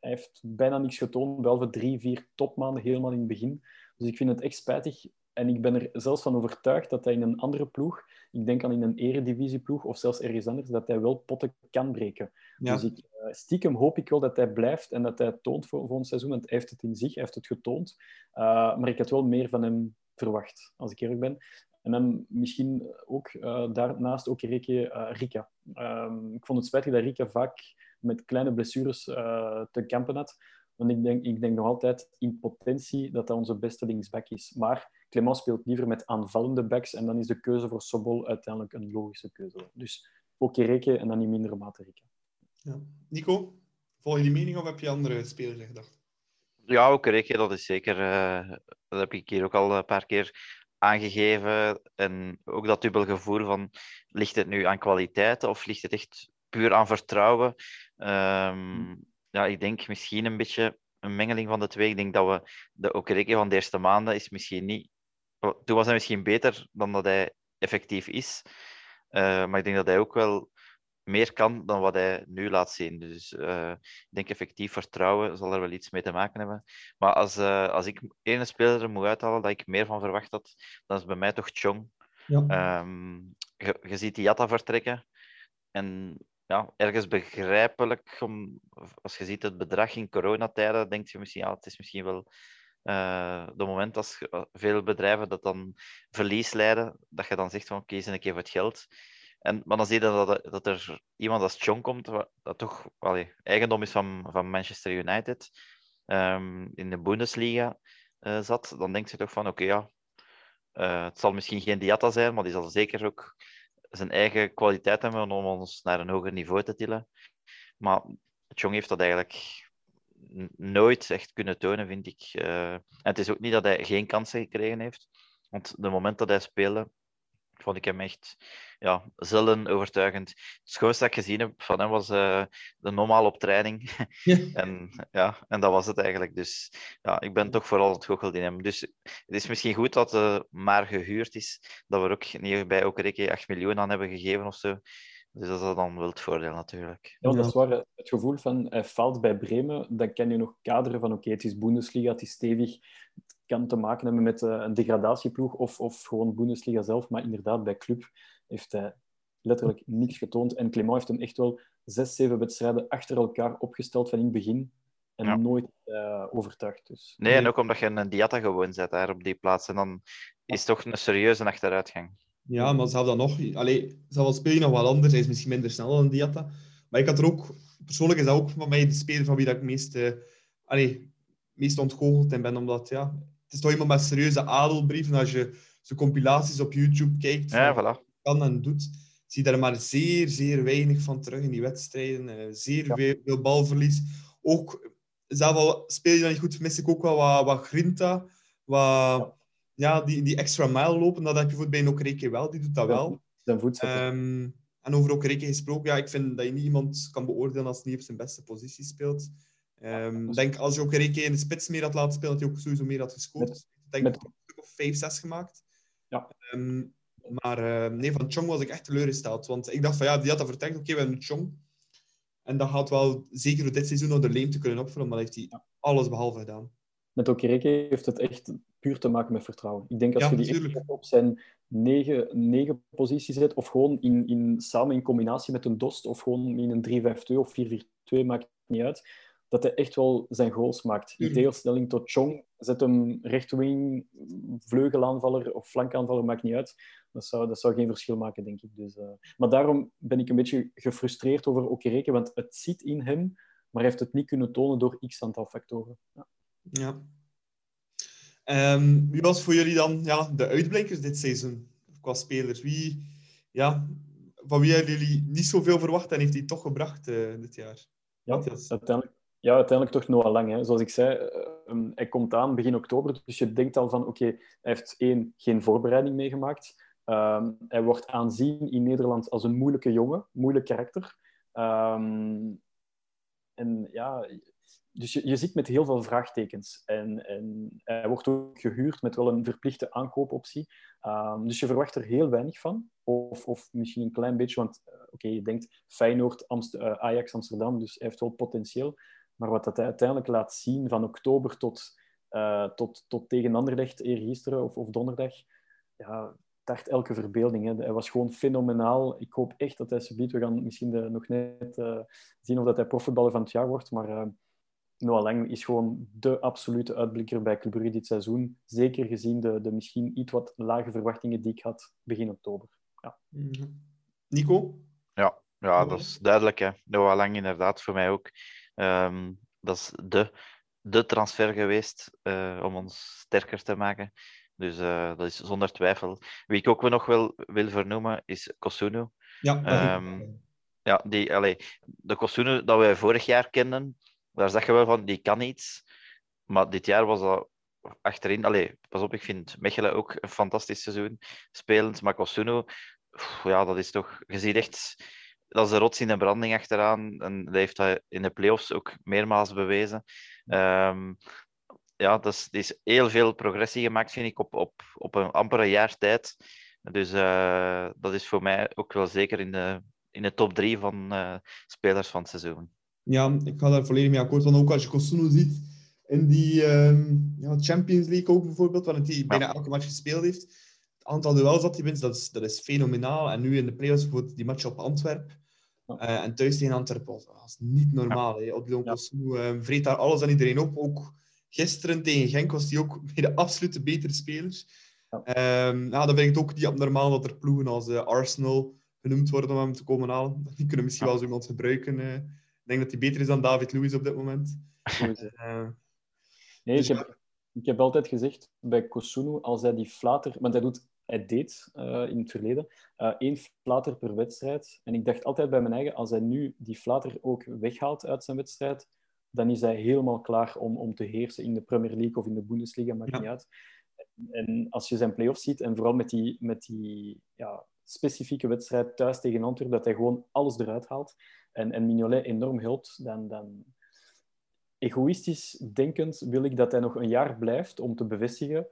S5: hij heeft bijna niks getoond, behalve drie, vier topmaanden helemaal in het begin. Dus ik vind het echt spijtig. En ik ben er zelfs van overtuigd dat hij in een andere ploeg, ik denk aan in een eredivisieploeg of zelfs ergens anders, dat hij wel potten kan breken. Ja. Dus ik, uh, stiekem hoop ik wel dat hij blijft en dat hij het toont voor volgend seizoen, want hij heeft het in zich, hij heeft het getoond. Maar ik had wel meer van hem verwacht, als ik eerlijk ben. En dan misschien ook uh, daarnaast ook Rike, uh, Rika. Um, ik vond het spijtig dat Rika vaak met kleine blessures uh, te kampen had. Want ik denk, ik denk nog altijd in potentie dat dat onze beste linksback is. Maar Clement speelt liever met aanvallende backs en dan is de keuze voor Sobol uiteindelijk een logische keuze. Dus ook Reke en dan in mindere mate Rika.
S4: Ja. Nico, volg je die mening of heb je andere spelers gedacht?
S6: Ja, ook Reke, dat is zeker. Uh, dat heb ik hier ook al een paar keer aangegeven. En ook dat dubbel gevoel van, ligt het nu aan kwaliteit of ligt het echt puur aan vertrouwen? Um, ja, ik denk misschien een beetje een mengeling van de twee. Ik denk dat we de Okereke van de eerste maanden is misschien niet... Toen was hij misschien beter dan dat hij effectief is. Uh, maar ik denk dat hij ook wel meer kan dan wat hij nu laat zien. Dus uh, ik denk effectief vertrouwen zal er wel iets mee te maken hebben. Maar als, uh, als ik één speler moet uithalen dat ik meer van verwacht had, dan is bij mij toch Chong. Ja. Um, je, je, ziet die Jatta vertrekken. En ja, ergens begrijpelijk, om, als je ziet het bedrag in coronatijden, denk je misschien, ja, het is misschien wel uh, de moment als veel bedrijven dat dan verlies leiden, dat je dan zegt van oké, okay, een keer voor het geld. En, maar dan zie je dat, dat er iemand als Chong komt, dat toch allee, eigendom is van, van Manchester United, um, in de Bundesliga uh, zat. Dan denk je toch van, oké, ja, uh, het zal misschien geen Diatta zijn, maar die zal zeker ook zijn eigen kwaliteit hebben om ons naar een hoger niveau te tillen. Maar Chong heeft dat eigenlijk nooit echt kunnen tonen, vind ik. Uh, en het is ook niet dat hij geen kansen gekregen heeft. Want de moment dat hij speelde, vond ik hem echt ja, zelden overtuigend. Het schoonste dat ik gezien heb van hem was uh, de normaal op training. Ja. en, ja, en dat was het eigenlijk. Dus ja, ik ben toch vooral het goocheld in hem. Dus het is misschien goed dat het uh, maar gehuurd is. Dat we ook niet bij Okereke 8 miljoen aan hebben gegeven of zo. Dus dat is dan wel het voordeel natuurlijk.
S5: Ja, dat is waar. Het gevoel van hij valt bij Bremen, dan kan je nog kaderen van oké, okay, het is Bundesliga, het is stevig kan te maken hebben met uh, een degradatieploeg of, of gewoon Bundesliga zelf. Maar inderdaad, bij club heeft hij letterlijk niks getoond. En Clement heeft hem echt wel zes, zeven wedstrijden achter elkaar opgesteld van in het begin. En ja. nooit uh, overtuigd. Dus.
S6: Nee, en ook omdat je een Diatta gewoon zet daar op die plaats. En dan is het toch een serieuze achteruitgang.
S4: Ja, maar zelf dan nog... Allee, zelf speel je nog wel anders. Hij is misschien minder snel dan Diatta. Maar ik had er ook... Persoonlijk is dat ook van mij de speler van wie dat ik meest... Uh, allee, meest ontgoocheld in ben. Omdat, ja is toch iemand met serieuze adelbrieven. Als je zijn compilaties op YouTube kijkt,
S6: ja, voilà.
S4: kan en doet, zie je daar maar zeer, zeer weinig van terug in die wedstrijden. Uh, zeer ja. veel, veel, balverlies. Ook, zelf al speel je dan niet goed, mis ik ook wel wat, wat grinta. Wat, ja. die, die extra mile lopen, dat heb je voor bij Okereke wel. Die doet dat wel.
S5: Zijn voet
S4: um, en over Okereke gesproken, ja, ik vind dat je niet iemand kan beoordelen als hij niet op zijn beste positie speelt. Um, ik denk als je ook Reke in de spits meer had laten spelen, dat hij ook sowieso meer had gescoord. Met, ik denk met... een stuk of 5, 6 gemaakt.
S5: Ja.
S4: Um, maar uh, nee, van Chong was ik echt teleurgesteld. Want ik dacht van ja, die had dat verteld, oké, okay, we hebben Chong. En dat gaat wel zeker voor dit seizoen nog de leem te kunnen opvullen, maar heeft hij ja. alles behalve gedaan.
S5: Met Okereke heeft het echt puur te maken met vertrouwen. Ik denk als ja, je die op zijn negen, negen positie zet, of gewoon in, in, samen in combinatie met een DOST, of gewoon in een 3-5-2 of 4-4-2, maakt niet uit dat hij echt wel zijn goals maakt. In tegenstelling tot Chong, zet hem rechtwing, vleugelaanvaller of flankaanvaller, maakt niet uit. Dat zou, dat zou geen verschil maken, denk ik. Dus, uh... Maar daarom ben ik een beetje gefrustreerd over Okereke, want het zit in hem, maar hij heeft het niet kunnen tonen door x aantal factoren. Ja.
S4: ja. Um, wie was voor jullie dan ja, de uitblinkers dit seizoen? Qua spelers. Wie, ja, van wie hebben jullie niet zoveel verwacht en heeft hij toch gebracht uh, dit jaar?
S5: Ja, uiteindelijk, ja, uiteindelijk toch Noah Lang. Hè. Zoals ik zei, uh, hij komt aan begin oktober. Dus je denkt al van, oké, hij heeft één, geen voorbereiding meegemaakt. Uh, hij wordt aanzien in Nederland als een moeilijke jongen, moeilijk karakter. Um, en ja, dus je, je zit met heel veel vraagtekens. En, en hij wordt ook gehuurd met wel een verplichte aankoopoptie. Dus je verwacht er heel weinig van. Of, of misschien een klein beetje, want uh, oké, je denkt Feyenoord, uh, Ajax Amsterdam, dus hij heeft wel potentieel. Maar wat dat hij uiteindelijk laat zien van oktober tot, uh, tot, tot tegen Anderlecht, eergisteren of, of donderdag, ja, tart elke verbeelding. Hè. Hij was gewoon fenomenaal. Ik hoop echt dat hij subiet, we gaan misschien de, nog net zien of dat hij profvoetballer van het jaar wordt, maar Noah Lang is gewoon de absolute uitblikker bij Club Brugge dit seizoen. Zeker gezien de, de misschien iets wat lage verwachtingen die ik had begin oktober. Ja.
S4: Mhm. Nico?
S6: Ja, ja, dat is duidelijk. Hè. Noah Lang inderdaad, voor mij ook. Um, dat is de, de transfer geweest uh, om ons sterker te maken. Dus uh, dat is zonder twijfel. Wie ik ook nog wel wil vernoemen is Kosunu.
S4: Ja, um,
S6: ja die, allee, de Kosunu dat wij vorig jaar kenden, daar zeg je wel van, die kan iets. Maar dit jaar was dat achterin... Allee, pas op, ik vind Mechelen ook een fantastisch seizoen spelend. Maar Kosuno, ja, dat is toch... Je ziet echt... Dat is de rots in de branding achteraan. En dat heeft hij in de playoffs ook meermaals bewezen. Um, ja, dat is, is, heel veel progressie gemaakt, vind ik, op, op, op een ampere jaar tijd. Dus uh, dat is voor mij ook wel zeker in de, in de top drie van uh, spelers van het seizoen.
S4: Ja, ik ga daar volledig mee akkoord. Want ook als je Kosuno ziet in die um, ja, Champions League ook bijvoorbeeld, waarin hij bijna elke match gespeeld heeft. Het aantal duels dat hij wint, dat is, dat is fenomenaal. En nu in de playoffs bijvoorbeeld die match op Antwerpen. Uh, en thuis tegen Antwerpen was, was niet normaal. Ja. Odilon ja. Kosuno uh, vreet daar alles aan iedereen op. Ook gisteren tegen Genk was hij ook bij de absolute betere spelers. Ja. Um, ja, dan vind ik het ook niet abnormaal dat er ploegen als uh, Arsenal genoemd worden om hem te komen halen. Die kunnen misschien wel zo iemand gebruiken uh, ik denk dat hij beter is dan David Luiz op dit moment.
S5: Nee, dus ik heb, ik heb altijd gezegd bij Kosunu, als hij die flater... Want hij, doet, hij deed uh, in het verleden uh, één flater per wedstrijd. En ik dacht altijd bij mijn eigen, als hij nu die flater ook weghaalt uit zijn wedstrijd, dan is hij helemaal klaar om, om te heersen in de Premier League of in de Bundesliga, maakt ja. niet uit. En als je zijn play-offs ziet, en vooral met die, met die ja, specifieke wedstrijd thuis tegen Antwerpen, dat hij gewoon alles eruit haalt en, en Mignolet enorm helpt, dan, dan egoïstisch denkend wil ik dat hij nog een jaar blijft om te bevestigen.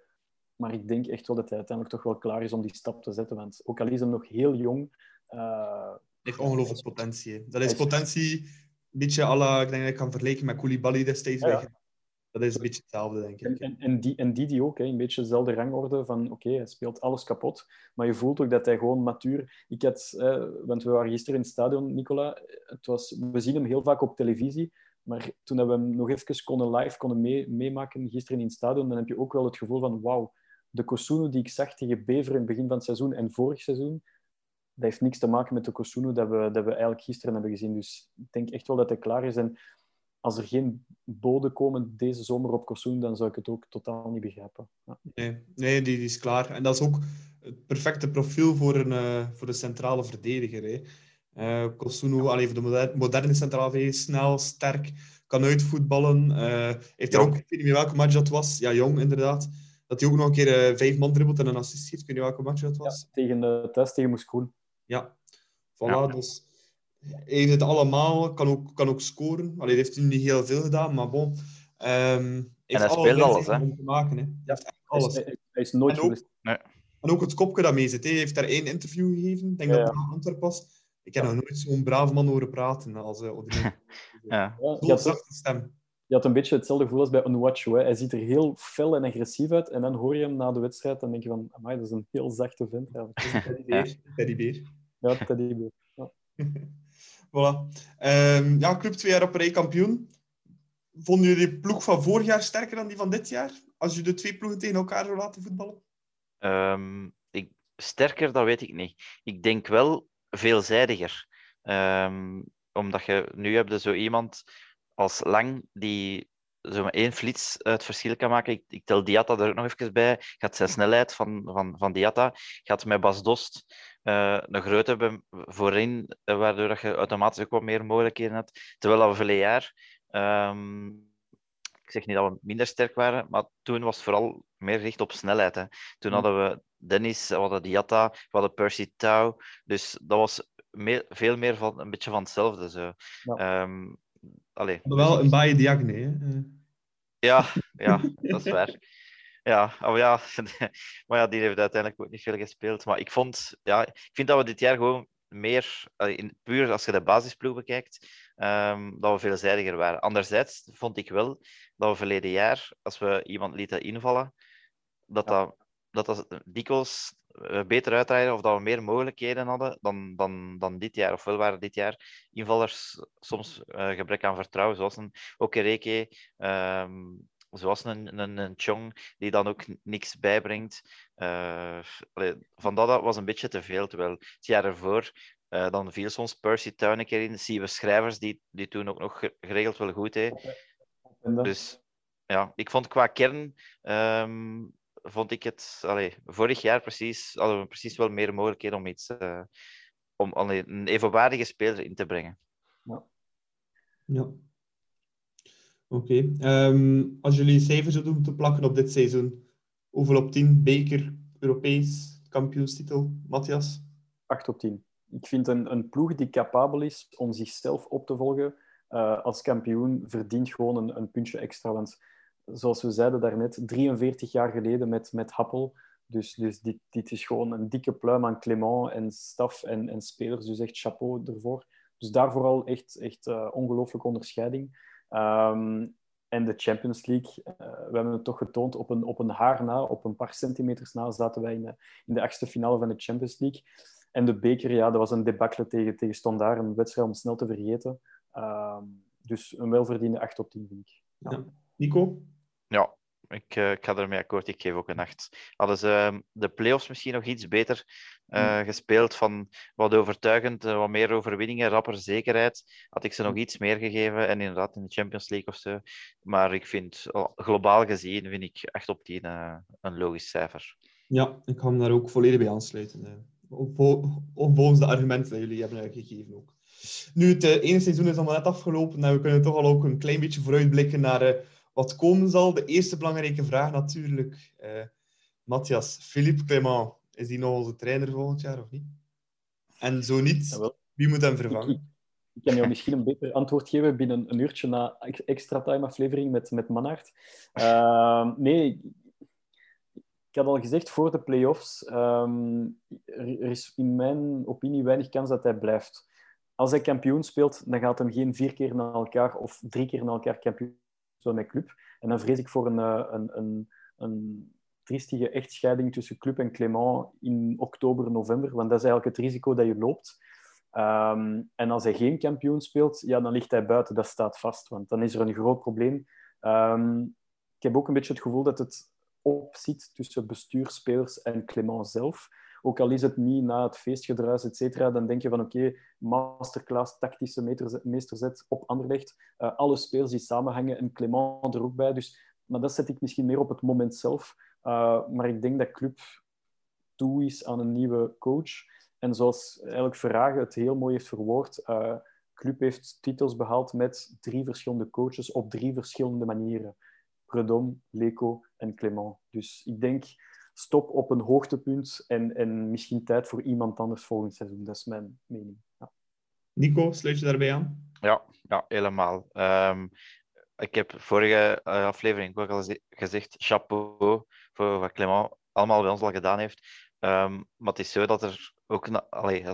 S5: Maar ik denk echt wel dat hij uiteindelijk toch wel klaar is om die stap te zetten. Want ook al is hij nog heel jong... Uh,
S4: heeft ongelooflijk potentie. Dat is potentie, een beetje alle, ik denk dat ik kan vergelijken met Koulibaly destijds. Ja, Dat is een beetje hetzelfde, denk ik.
S5: En, en, en, die, en die, die ook, hè, een beetje dezelfde rangorde van oké, okay, hij speelt alles kapot, maar je voelt ook dat hij gewoon matuur... Ik had, eh, want we waren gisteren in het stadion, Nicola, het was, we zien hem heel vaak op televisie, maar toen we hem nog even konden live konden mee, meemaken, gisteren in het stadion, dan heb je ook wel het gevoel van wauw, de Kosunu die ik zag tegen Bever in het begin van het seizoen en vorig seizoen, dat heeft niks te maken met de Kosunu dat we, dat we eigenlijk gisteren hebben gezien. Dus ik denk echt wel dat hij klaar is. En als er geen boden komen deze zomer op Kosunu, dan zou ik het ook totaal niet begrijpen. Ja.
S4: Nee, nee die, die, is klaar. En dat is ook het perfecte profiel voor een, uh, voor een centrale verdediger. Hè. Uh, Kosunu, alleen voor de moderne, moderne centrale verdediger, snel, sterk, kan uitvoetballen. Uh, heeft er ook, ik weet niet meer welke match dat was, ja, jong inderdaad, dat hij ook nog een keer uh, vijf man dribbelt en een assist geeft. Ik weet niet welke match dat was.
S5: Ja, tegen de thuis tegen Moeskroen.
S4: Ja, voilà, ja. dus hij heeft het allemaal, kan ook, kan ook scoren. Allee, heeft hij niet heel veel gedaan, maar bon. Um,
S6: en hij speelt alles, hè? Om
S4: te maken, hè.
S5: Ja, alles. Hij, hij is nooit
S4: en ook, nee. en ook het kopje dat mee zit. Hij heeft daar één interview gegeven. Ik denk ja, dat het ja. Antwerp was. Ik heb nog nooit zo'n braaf man horen praten als uh,
S6: ja.
S4: Zo'n zachte stem.
S5: Je had een beetje hetzelfde gevoel als bij Unwatch. Hij ziet er heel fel en agressief uit. En dan hoor je hem na de wedstrijd en denk je van... Amai, dat is een heel zachte vent. Ja,
S4: teddybeer. Teddybeer.
S5: Ja, teddybeer. Ja.
S4: voilà. Um, ja, club twee jaar op rij kampioen. Vonden jullie de ploeg van vorig jaar sterker dan die van dit jaar? Als je de twee ploegen tegen elkaar zou laten voetballen?
S6: Um, ik, sterker, dat weet ik niet. Ik denk wel veelzijdiger. Um, omdat je nu hebt zo iemand als Lang die zo maar één flits het verschil kan maken. Ik, ik tel Diatta er ook nog even bij. Gaat zijn snelheid van, van, van Diatta. Gaat met Bas Dost uh, een grote hebben voorin, waardoor dat je automatisch ook wat meer mogelijkheden hebt. Terwijl we verleden jaar, um, ik zeg niet dat we minder sterk waren, maar toen was het vooral meer gericht op snelheid. Hè. Toen mm. hadden we Dennis, we hadden Diatta, we hadden Percy Tau. Dus dat was meer, veel meer van een beetje van hetzelfde. Zo. Ja. Um, allee.
S4: Wel een baaie diagne, hè?
S6: Ja, ja, dat is waar. Ja, oh ja, maar ja, die heeft uiteindelijk ook niet veel gespeeld. Maar ik vond, ja, ik vind dat we dit jaar gewoon meer, in, puur als je de basisploeg bekijkt, um, dat we veelzijdiger waren. Anderzijds vond ik wel dat we verleden jaar, als we iemand lieten invallen, dat dat, dat, dat dikwijls eh, beter uitrijden of dat we meer mogelijkheden hadden dan, dan, dan dit jaar. Ofwel waren dit jaar invallers soms uh, gebrek aan vertrouwen, zoals een Okereke, um, zoals een, een, een Chong, die dan ook niks bijbrengt. Uh, van dat was een beetje te veel. Terwijl het jaar ervoor, uh, dan viel soms Percy Tuin een keer in. Zien we schrijvers die, die toen ook nog geregeld wel goed deed. Dus ja, ik vond qua kern. Um, vond ik het allee, vorig jaar precies, hadden we precies wel meer mogelijkheden om iets uh, om allee, een evenwaardige speler in te brengen.
S4: Ja. ja. Oké. Okay. Um, ehm, als jullie cijfers zouden moeten plakken op dit seizoen, hoeveel op 10 beker, Europees, kampioenstitel, Matthias?
S5: 8 op 10. Ik vind een, een ploeg die capabel is om zichzelf op te volgen uh, als kampioen, verdient gewoon een, een puntje extra. Want zoals we zeiden daarnet, 43 jaar geleden met, met Happel. Dus, dus dit, dit is gewoon een dikke pluim aan Clement en staf en, en spelers. Dus echt chapeau ervoor. Dus daarvoor al echt, echt uh, ongelooflijke onderscheiding. Um, en de Champions League, uh, we hebben het toch getoond, op een, op een haar na, op een paar centimeters na, zaten wij in de, in de achtste finale van de Champions League. En de beker, ja, dat was een debacle tegen, tegen Standaard, een wedstrijd om snel te vergeten. Um, dus een welverdiende 8 op 10, vind ik.
S4: Ja. Nico?
S6: Ja, ik, uh, ik ga ermee akkoord. Ik geef ook een 8. Hadden ze uh, de play-offs misschien nog iets beter uh, gespeeld, van wat overtuigend, wat meer overwinningen, rapper zekerheid, had ik ze nog iets meer gegeven. En inderdaad in de Champions League of zo. Maar ik vind, globaal gezien, vind ik 8 op 10 een logisch cijfer.
S4: Ja, ik ga me daar ook volledig bij aansluiten. volgens de argumenten die jullie hebben gegeven ook. Nu, het ene seizoen is allemaal net afgelopen en we kunnen toch al ook een klein beetje vooruitblikken naar wat komen zal. De eerste belangrijke vraag natuurlijk. Uh, Matthias, Philippe Clement, is die nog onze trainer volgend jaar of niet? En zo niet, wie moet hem vervangen?
S5: Ik kan jou misschien een beter antwoord geven binnen een uurtje na extra time aflevering met, met Manhart. Uh, nee, ik had al gezegd voor de play-offs, um, er is in mijn opinie weinig kans dat hij blijft. Als hij kampioen speelt, dan gaat hem geen vier keer na elkaar of drie keer na elkaar kampioen zo met club. En dan vrees ik voor een, eh, een, een, een triestige echtscheiding tussen club en Clément in oktober, november. Want dat is eigenlijk het risico dat je loopt. Um, en als hij geen kampioen speelt, ja, dan ligt hij buiten. Dat staat vast, want dan is er een groot probleem. Um, ik heb ook een beetje het gevoel dat het opzit tussen bestuurspelers en Clément zelf. Ook al is het niet na het feestgedruis, et cetera, dan denk je van oké, masterclass, tactische meesterzet op Anderlecht. Uh, alle spelers die samenhangen en Clement er ook bij. Dus, maar dat zet ik misschien meer op het moment zelf. Uh, maar ik denk dat club toe is aan een nieuwe coach. En zoals eigenlijk Verhagen het heel mooi heeft verwoord, uh, club heeft titels behaald met drie verschillende coaches op drie verschillende manieren. Predom, Leco en Clement. Dus ik denk stop op een hoogtepunt en, en misschien tijd voor iemand anders volgend seizoen. Dat is mijn mening. Ja.
S4: Nico, sluit je daarbij aan?
S6: Ja, ja helemaal. Um, ik heb vorige uh, aflevering ook al gezegd, chapeau voor wat Clement allemaal bij ons al gedaan heeft. Um, maar het is zo dat er ook allee,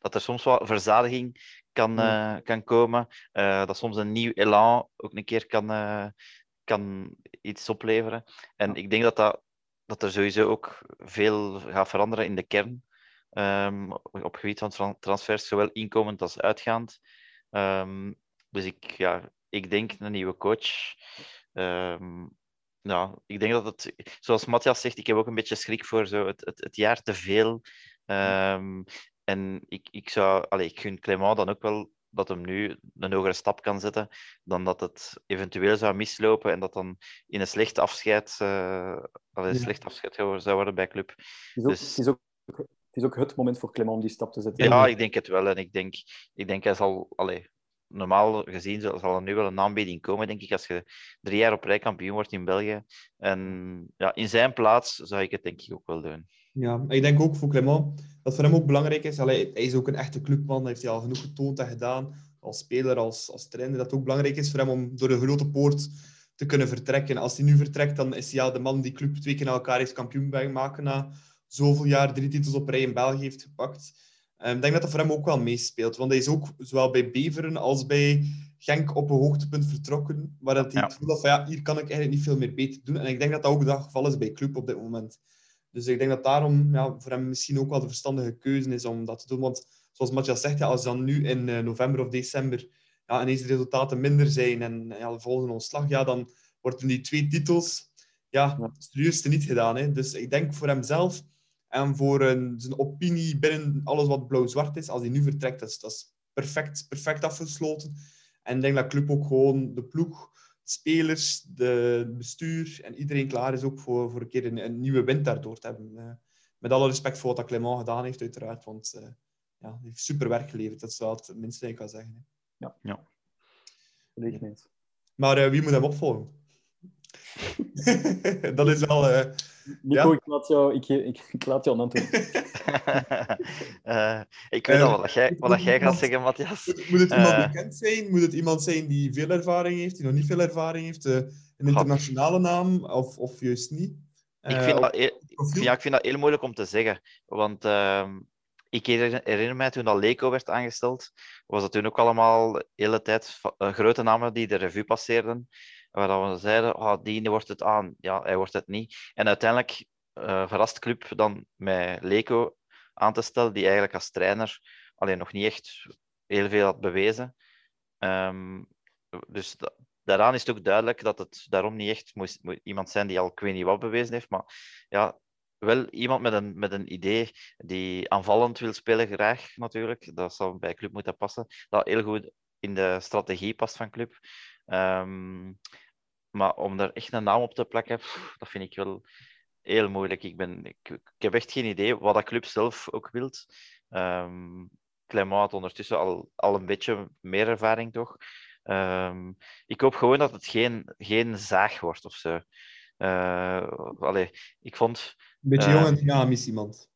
S6: dat er soms wat verzadiging kan, uh, kan komen. Uh, dat soms een nieuw elan ook een keer kan, kan iets opleveren. En ik denk dat dat dat er sowieso ook veel gaat veranderen in de kern. Um, op gebied van transfers, zowel inkomend als uitgaand. Um, dus ik, ja, ik denk een nieuwe coach. Um, nou, ik denk dat het, zoals Matthias zegt, ik heb ook een beetje schrik voor zo het, het, het jaar te veel. en ik, ik zou, allez, ik gun Clément dan ook wel dat hem nu een hogere stap kan zetten dan dat het eventueel zou mislopen en dat dan in een slecht afscheid, uh, een slecht afscheid zou worden bij club.
S5: Het is, ook, dus... het, is ook, het is ook het moment voor Clement om die stap te zetten.
S6: Ja, ik denk het wel. En ik denk, ik denk hij zal... Allee, normaal gezien zal er nu wel een aanbieding komen, denk ik, als je drie jaar op rij kampioen wordt in België. En ja, in zijn plaats zou ik het denk ik ook wel doen.
S4: Ja, ik denk ook voor Clement dat voor hem ook belangrijk is. Allee, hij is ook een echte clubman, dat heeft hij al genoeg getoond en gedaan. Als speler, als, als trainer, dat het ook belangrijk is voor hem om door de grote poort te kunnen vertrekken. Als hij nu vertrekt, dan is hij ja, de man die club twee keer na elkaar heeft kampioen maken na zoveel jaar drie titels op rij in België heeft gepakt. Ehm, ik denk dat dat voor hem ook wel meespeelt. Want hij is ook zowel bij Beveren als bij Genk op een hoogtepunt vertrokken. Waar dat hij ja. het gevoel had van ja, hier kan ik eigenlijk niet veel meer beter doen. En ik denk dat dat ook het geval is bij Club op dit moment. Dus ik denk dat daarom ja, voor hem misschien ook wel de verstandige keuze is om dat te doen. Want zoals Matthias zegt, ja, als dan nu in uh, november of december ja, ineens de resultaten minder zijn en ja, de volgende ontslag, ja, dan worden die twee titels ja, ja. serieus niet gedaan. Hè. Dus ik denk voor hemzelf en voor een, zijn opinie binnen alles wat blauw-zwart is, als hij nu vertrekt, dat is, dat is perfect, perfect afgesloten. En ik denk dat club ook gewoon de ploeg, spelers, de bestuur en iedereen klaar is ook voor, voor een keer een, een nieuwe wind daardoor te hebben. Uh, met alle respect voor wat Clement gedaan heeft, uiteraard. Want uh, ja, hij heeft super werk geleverd. Dat is wel het minste dat ik kan zeggen. Hè.
S5: Ja. ja.
S4: Maar uh, wie moet hem opvolgen? dat is wel...
S5: Nico, ja? ik, laat jou, ik, ik, ik laat jou een antwoord.
S6: uh, ik weet uh, al wat jij, wat jij gaat zeggen, Matthias.
S4: Moet, het iemand bekend zijn? Moet het iemand zijn die veel ervaring heeft, die nog niet veel ervaring heeft? een internationale naam of, of juist niet?
S6: ik, vind dat heel, ja, ik vind dat heel moeilijk om te zeggen. Want ehm, ik herinner mij toen dat Leco werd aangesteld, was dat toen ook allemaal de hele tijd grote namen die de revue passeerden waar we zeiden, oh, die wordt het aan. Ja, hij wordt het niet. En uiteindelijk uh, verrast club dan met Leco aan te stellen, die eigenlijk als trainer alleen nog niet echt heel veel had bewezen. Um, dus da daaraan is het ook duidelijk dat het daarom niet echt moest, iemand zijn die al ik weet niet wat bewezen heeft, maar ja, wel iemand met een, met een idee die aanvallend wil spelen, graag natuurlijk. Dat zal bij club moeten passen. Dat heel goed in de strategie past van club. Um, maar om daar echt een naam op te plakken, dat vind ik wel heel moeilijk. Ik, ben, ik, ik heb echt geen idee wat dat club zelf ook wilt. Um, Clement had ondertussen al, al een beetje meer ervaring, toch? Um, ik hoop gewoon dat het geen, geen zaag wordt of zo. Uh, allee, ik vond...
S4: Een beetje uh, jong en dynamisch iemand.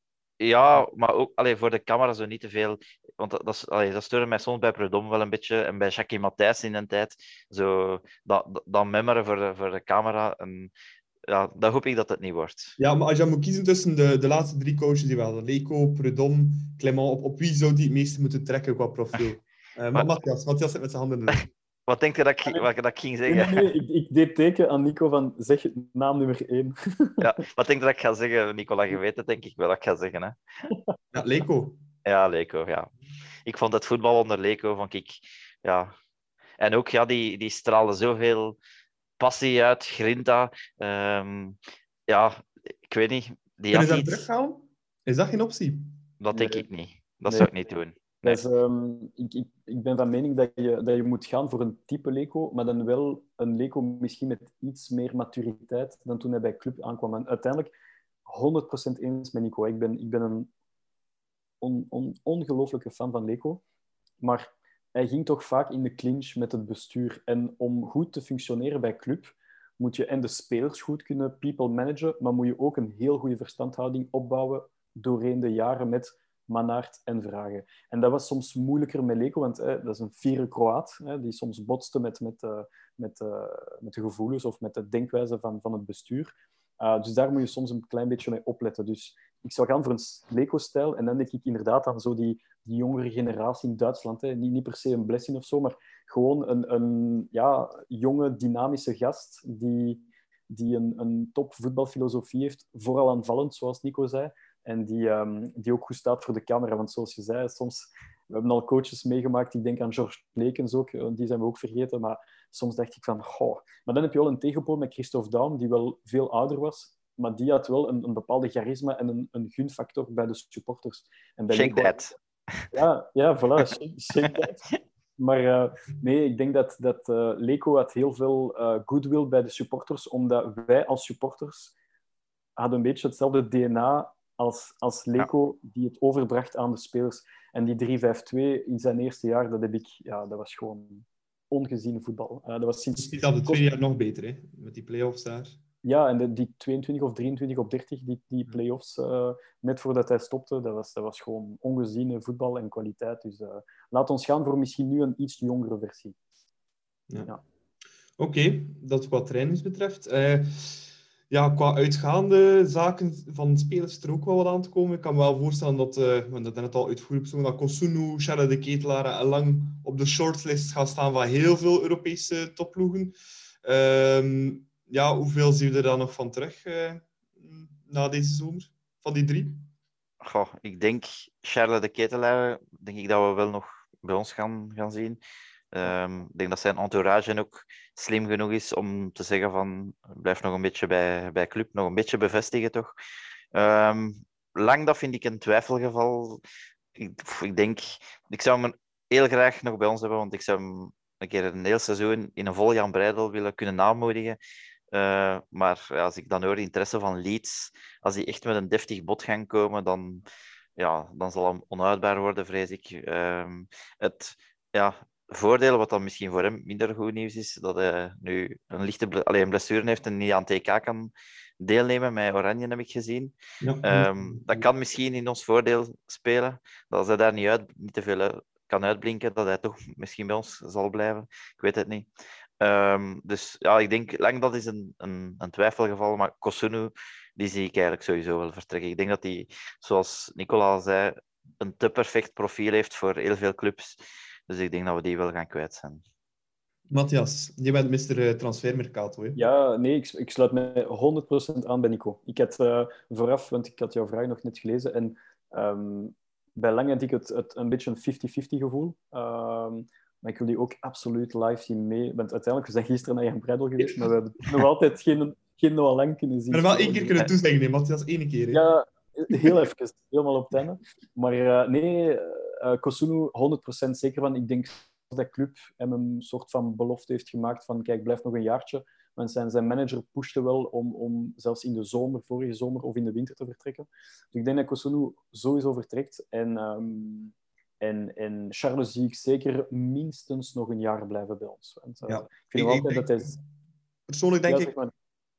S6: Ja, maar ook allee, voor de camera zo niet te veel. Want dat, dat, allee, dat steurde mij soms bij Predom wel een beetje. En bij Jackie Matthijs in een tijd. Zo, dat, dat memmeren voor de, voor de camera. En, ja, dat hoop ik dat het niet wordt.
S4: Ja, maar als je moet kiezen tussen de, de laatste drie coaches die we hadden. Leco, Predom, Clement. Op, op wie zou die het meeste moeten trekken qua profiel? Uh, maar Matthias, Matthias zit met zijn handen in de
S6: Wat denk je dat ik, wat, dat ik ging zeggen?
S5: Nee, nee, ik, ik, deed teken aan Nico van zeg naam nummer één.
S6: ja, wat denk je dat ik ga zeggen, Nicola? Je weet het denk ik wel dat ik ga zeggen. Hè?
S4: Ja, Leco.
S6: Ja, Leco, ja. Ik vond het voetbal onder Leco, vond ik... Ja. En ook, ja, die, die straalde zoveel passie uit, grinta. Um, ja, ik weet niet. Die
S4: Kunnen ze dat iets... terughalen? Is dat geen optie?
S6: Dat denk nee. ik niet. Dat nee. zou ik niet doen.
S5: Dus, ik, ik, ik ben van mening dat je, dat je moet gaan voor een type Leco, maar dan wel een Leco misschien met iets meer maturiteit dan toen hij bij Club aankwam. En uiteindelijk 100% eens met Nico. Ik ben, ik ben een on, on, ongelooflijke fan van Leco, maar hij ging toch vaak in de clinch met het bestuur. En om goed te functioneren bij Club moet je en de spelers goed kunnen people managen, maar moet je ook een heel goede verstandhouding opbouwen doorheen de jaren met Manaert en Vragen. En dat was soms moeilijker met Leko, want dat is een vierde Kroaat, die soms botste met, met, uh, met, uh, met de gevoelens of met de denkwijze van, van het bestuur. Uh, dus daar moet je soms een klein beetje mee opletten. Dus ik zou gaan voor een Leko-stijl en dan denk ik inderdaad aan zo die, die jongere generatie in Duitsland. Niet, niet per se een blessing of zo, maar gewoon een, een ja, jonge, dynamische gast die, die een, een top voetbalfilosofie heeft, vooral aanvallend, zoals Nico zei. En die, um, die ook goed staat voor de camera. Want zoals je zei, soms... We hebben al coaches meegemaakt. Ik denk aan George Lekens ook. Eh, die zijn we ook vergeten. Maar soms dacht ik van... Goh. Maar dan heb je wel een tegenpool met Christophe Daum, die wel veel ouder was. Maar die had wel een, een bepaalde charisma en een, een gunfactor bij de supporters. En bij
S6: shake that.
S5: Ja, ja, voilà. Shake, shake that. Maar uh, nee, ik denk dat, dat uh, Leco had heel veel uh, goodwill bij de supporters, omdat wij als supporters hadden een beetje hetzelfde DNA als, als Leco die het overbracht aan de spelers. En die 3-5-2 in zijn eerste jaar, dat heb ik, ja, dat was gewoon ongezien voetbal. Uh, dat was sinds...
S4: Is dat de twee jaar nog beter, hè? Met die play-offs daar.
S5: Ja, en de, die 22 of 23 op 30, die, die play-offs, uh, net voordat hij stopte, dat was, dat was gewoon ongeziene voetbal en kwaliteit. Dus uh, laat ons gaan voor misschien nu een iets jongere versie.
S4: Ja. ja. Oké, okay, dat wat trainings betreft. Ja, qua uitgaande zaken van spelers er ook wel wat aan te komen. Ik kan me wel voorstellen dat, uh, we hebben net al uitvoerig dat Kosunu, Charles de Ketelaar lang op de shortlist gaan staan van heel veel Europese topploegen. Uh, ja, hoeveel zien we er dan nog van terug uh, na deze zomer? Van die drie?
S6: Goh, ik denk Charles de Ketelaar, denk ik dat we wel nog bij ons gaan, gaan zien. Um, ik denk dat zijn entourage ook slim genoeg is om te zeggen van blijf nog een beetje bij, bij club, nog een beetje bevestigen toch. Um, lang dat vind ik een twijfelgeval. Ik, ik denk, ik zou hem heel graag nog bij ons hebben, want ik zou hem een keer een heel seizoen in een vol Jan Breidel willen kunnen aanmoedigen. Uh, maar ja, als ik dan hoor de interesse van Leeds, als die echt met een deftig bod gaan komen, dan, ja, dan zal hem onuitbaar worden, vrees ik. Uh, het, ja, voordeel, wat dan misschien voor hem minder goed nieuws is, dat hij nu een lichte ble Allee, een blessure heeft en niet aan TK kan deelnemen. Met Oranje heb ik gezien. Ja. Um, dat kan misschien in ons voordeel spelen. Dat als hij daar niet, uit, niet te veel kan uitblinken, dat hij toch misschien bij ons zal blijven. Ik weet het niet. Um, dus ja, ik denk, lang dat is een, een, een twijfelgeval, maar Kosunu, die zie ik eigenlijk sowieso wel vertrekken. Ik denk dat hij, zoals Nicola zei, een te perfect profiel heeft voor heel veel clubs. Dus ik denk dat we die wel gaan kwijt zijn.
S4: Matthias, je bent Mr. Transfermercato. Hè?
S5: Ja, nee, ik, ik sluit me 100% aan bij Nico. Ik had uh, vooraf, want ik had jouw vraag nog net gelezen, en um, bij lang had ik het, het een beetje een 50-50 gevoel. Um, maar ik wil die ook absoluut live zien mee. Want uiteindelijk, we zijn gisteren naar Jan Breidel geweest, maar we hebben nog altijd geen, geen Noah Lang kunnen zien.
S4: Maar wel één keer kunnen toezeggen, nee, Matthias, één keer. Hè?
S5: Ja, heel even, helemaal op het einde. Maar uh, nee, uh, Kosunu 100% zeker van. Ik denk dat de club hem een soort van belofte heeft gemaakt van kijk, blijf nog een jaartje. Want zijn, zijn manager pushte wel om, om zelfs in de zomer, vorige zomer of in de winter te vertrekken. Dus ik denk dat Kosunu sowieso vertrekt. En, um, en, en Charles zie ik zeker minstens nog een jaar blijven bij ons. Want, uh, ja, ik vind ik, altijd ik, dat hij...
S4: Persoonlijk denk ja, ik, maar...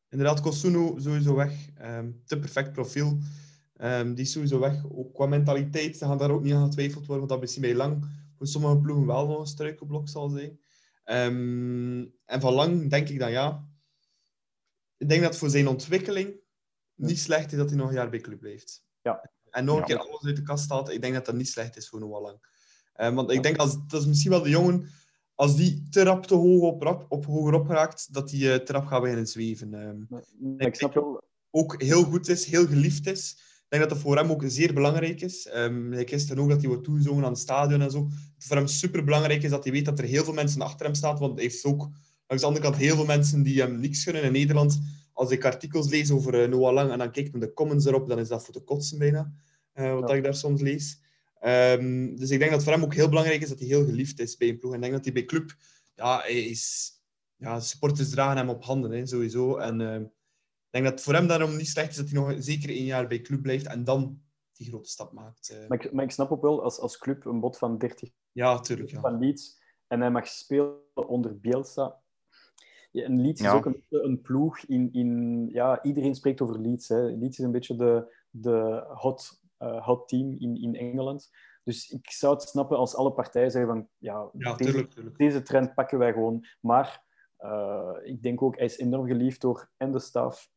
S4: inderdaad, Kosunu sowieso weg. Um, te perfect profiel. Um, die is sowieso weg. Ook qua mentaliteit, ze gaan daar ook niet aan getwijfeld worden, want dat misschien bij lang voor sommige ploegen wel nog een struikelblok zal zijn. Um, en van lang denk ik dan ja. Ik denk dat voor zijn ontwikkeling niet slecht is dat hij nog een jaar bij club blijft.
S5: Ja.
S4: En nog een keer alles uit de kast staat. Ik denk dat dat niet slecht is voor Noah Lang. Um, want ik denk als dat is misschien wel de jongen, als die te rap te hoog op, rap, op hoger op raakt, dat hij uh, te rap gaat beginnen zweven. Um,
S5: nee, ik snap wel.
S4: Ook heel goed is, heel geliefd is. Ik denk dat dat voor hem ook zeer belangrijk is. Um, hij gisteren ook dat hij wordt toegezongen aan het stadion en zo. Voor hem super belangrijk is dat hij weet dat er heel veel mensen achter hem staan. Want hij heeft ook langs de andere kant heel veel mensen die hem niks gunnen in Nederland. Als ik artikels lees over uh, Noah Lang en dan kijk naar de comments erop, dan is dat voor de kotsen bijna. Uh, wat ja. ik daar soms lees. Um, dus ik denk dat voor hem ook heel belangrijk is dat hij heel geliefd is bij een ploeg. En ik denk dat hij bij club, ja, hij is, ja, supporters dragen hem op handen, hè, sowieso. En uh, ik denk dat het voor hem daarom niet slecht is dat hij nog zeker één jaar bij club blijft en dan die grote stap maakt.
S5: Uh. Maar, ik, maar, ik, snap ook wel, als, als club een bod van 30
S4: ja, tuurlijk, ja.
S5: van Leeds en hij mag spelen onder Bielsa. Ja, en Leeds ja. is ook een, een, ploeg in, in... Ja, iedereen spreekt over Leeds. Hè. Leeds is een beetje de, de hot, uh, hot team in, in Engeland. Dus ik zou het snappen als alle partijen zeggen van... Ja,
S4: ja
S5: deze,
S4: tuurlijk, tuurlijk.
S5: deze trend pakken wij gewoon. Maar uh, ik denk ook, hij is enorm geliefd door en de staf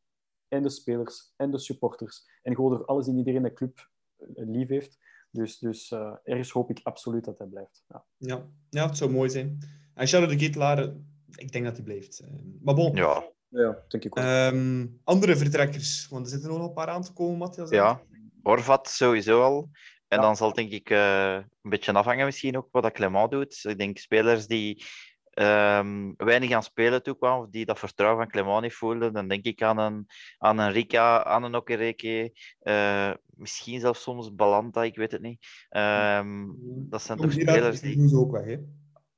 S5: en de spelers en de supporters. En gewoon door alles en iedereen de club lief heeft. Dus, dus uh, ergens hoop ik absoluut dat hij blijft. Ja,
S4: ja, ja het zou mooi zijn. En Charles de Ketelaar, ik denk dat hij blijft. Maar bon.
S6: Ja,
S5: ja denk ik ook.
S4: Um, andere vertrekkers, want er zitten nog een paar aan te komen, Matthias.
S6: Ja, Orvat sowieso al. En ja. dan zal denk ik uh, een beetje afhangen misschien ook wat dat Clement doet. Ik denk spelers die um, weinig aan spelen toekwam, of die dat vertrouwen van Clemani voelden, dan denk ik aan een, aan een Rika, aan een Okereke, uh, misschien zelfs soms Balanta, ik weet het niet. Um, dat zijn toch spelers die...
S4: ook weg, hè?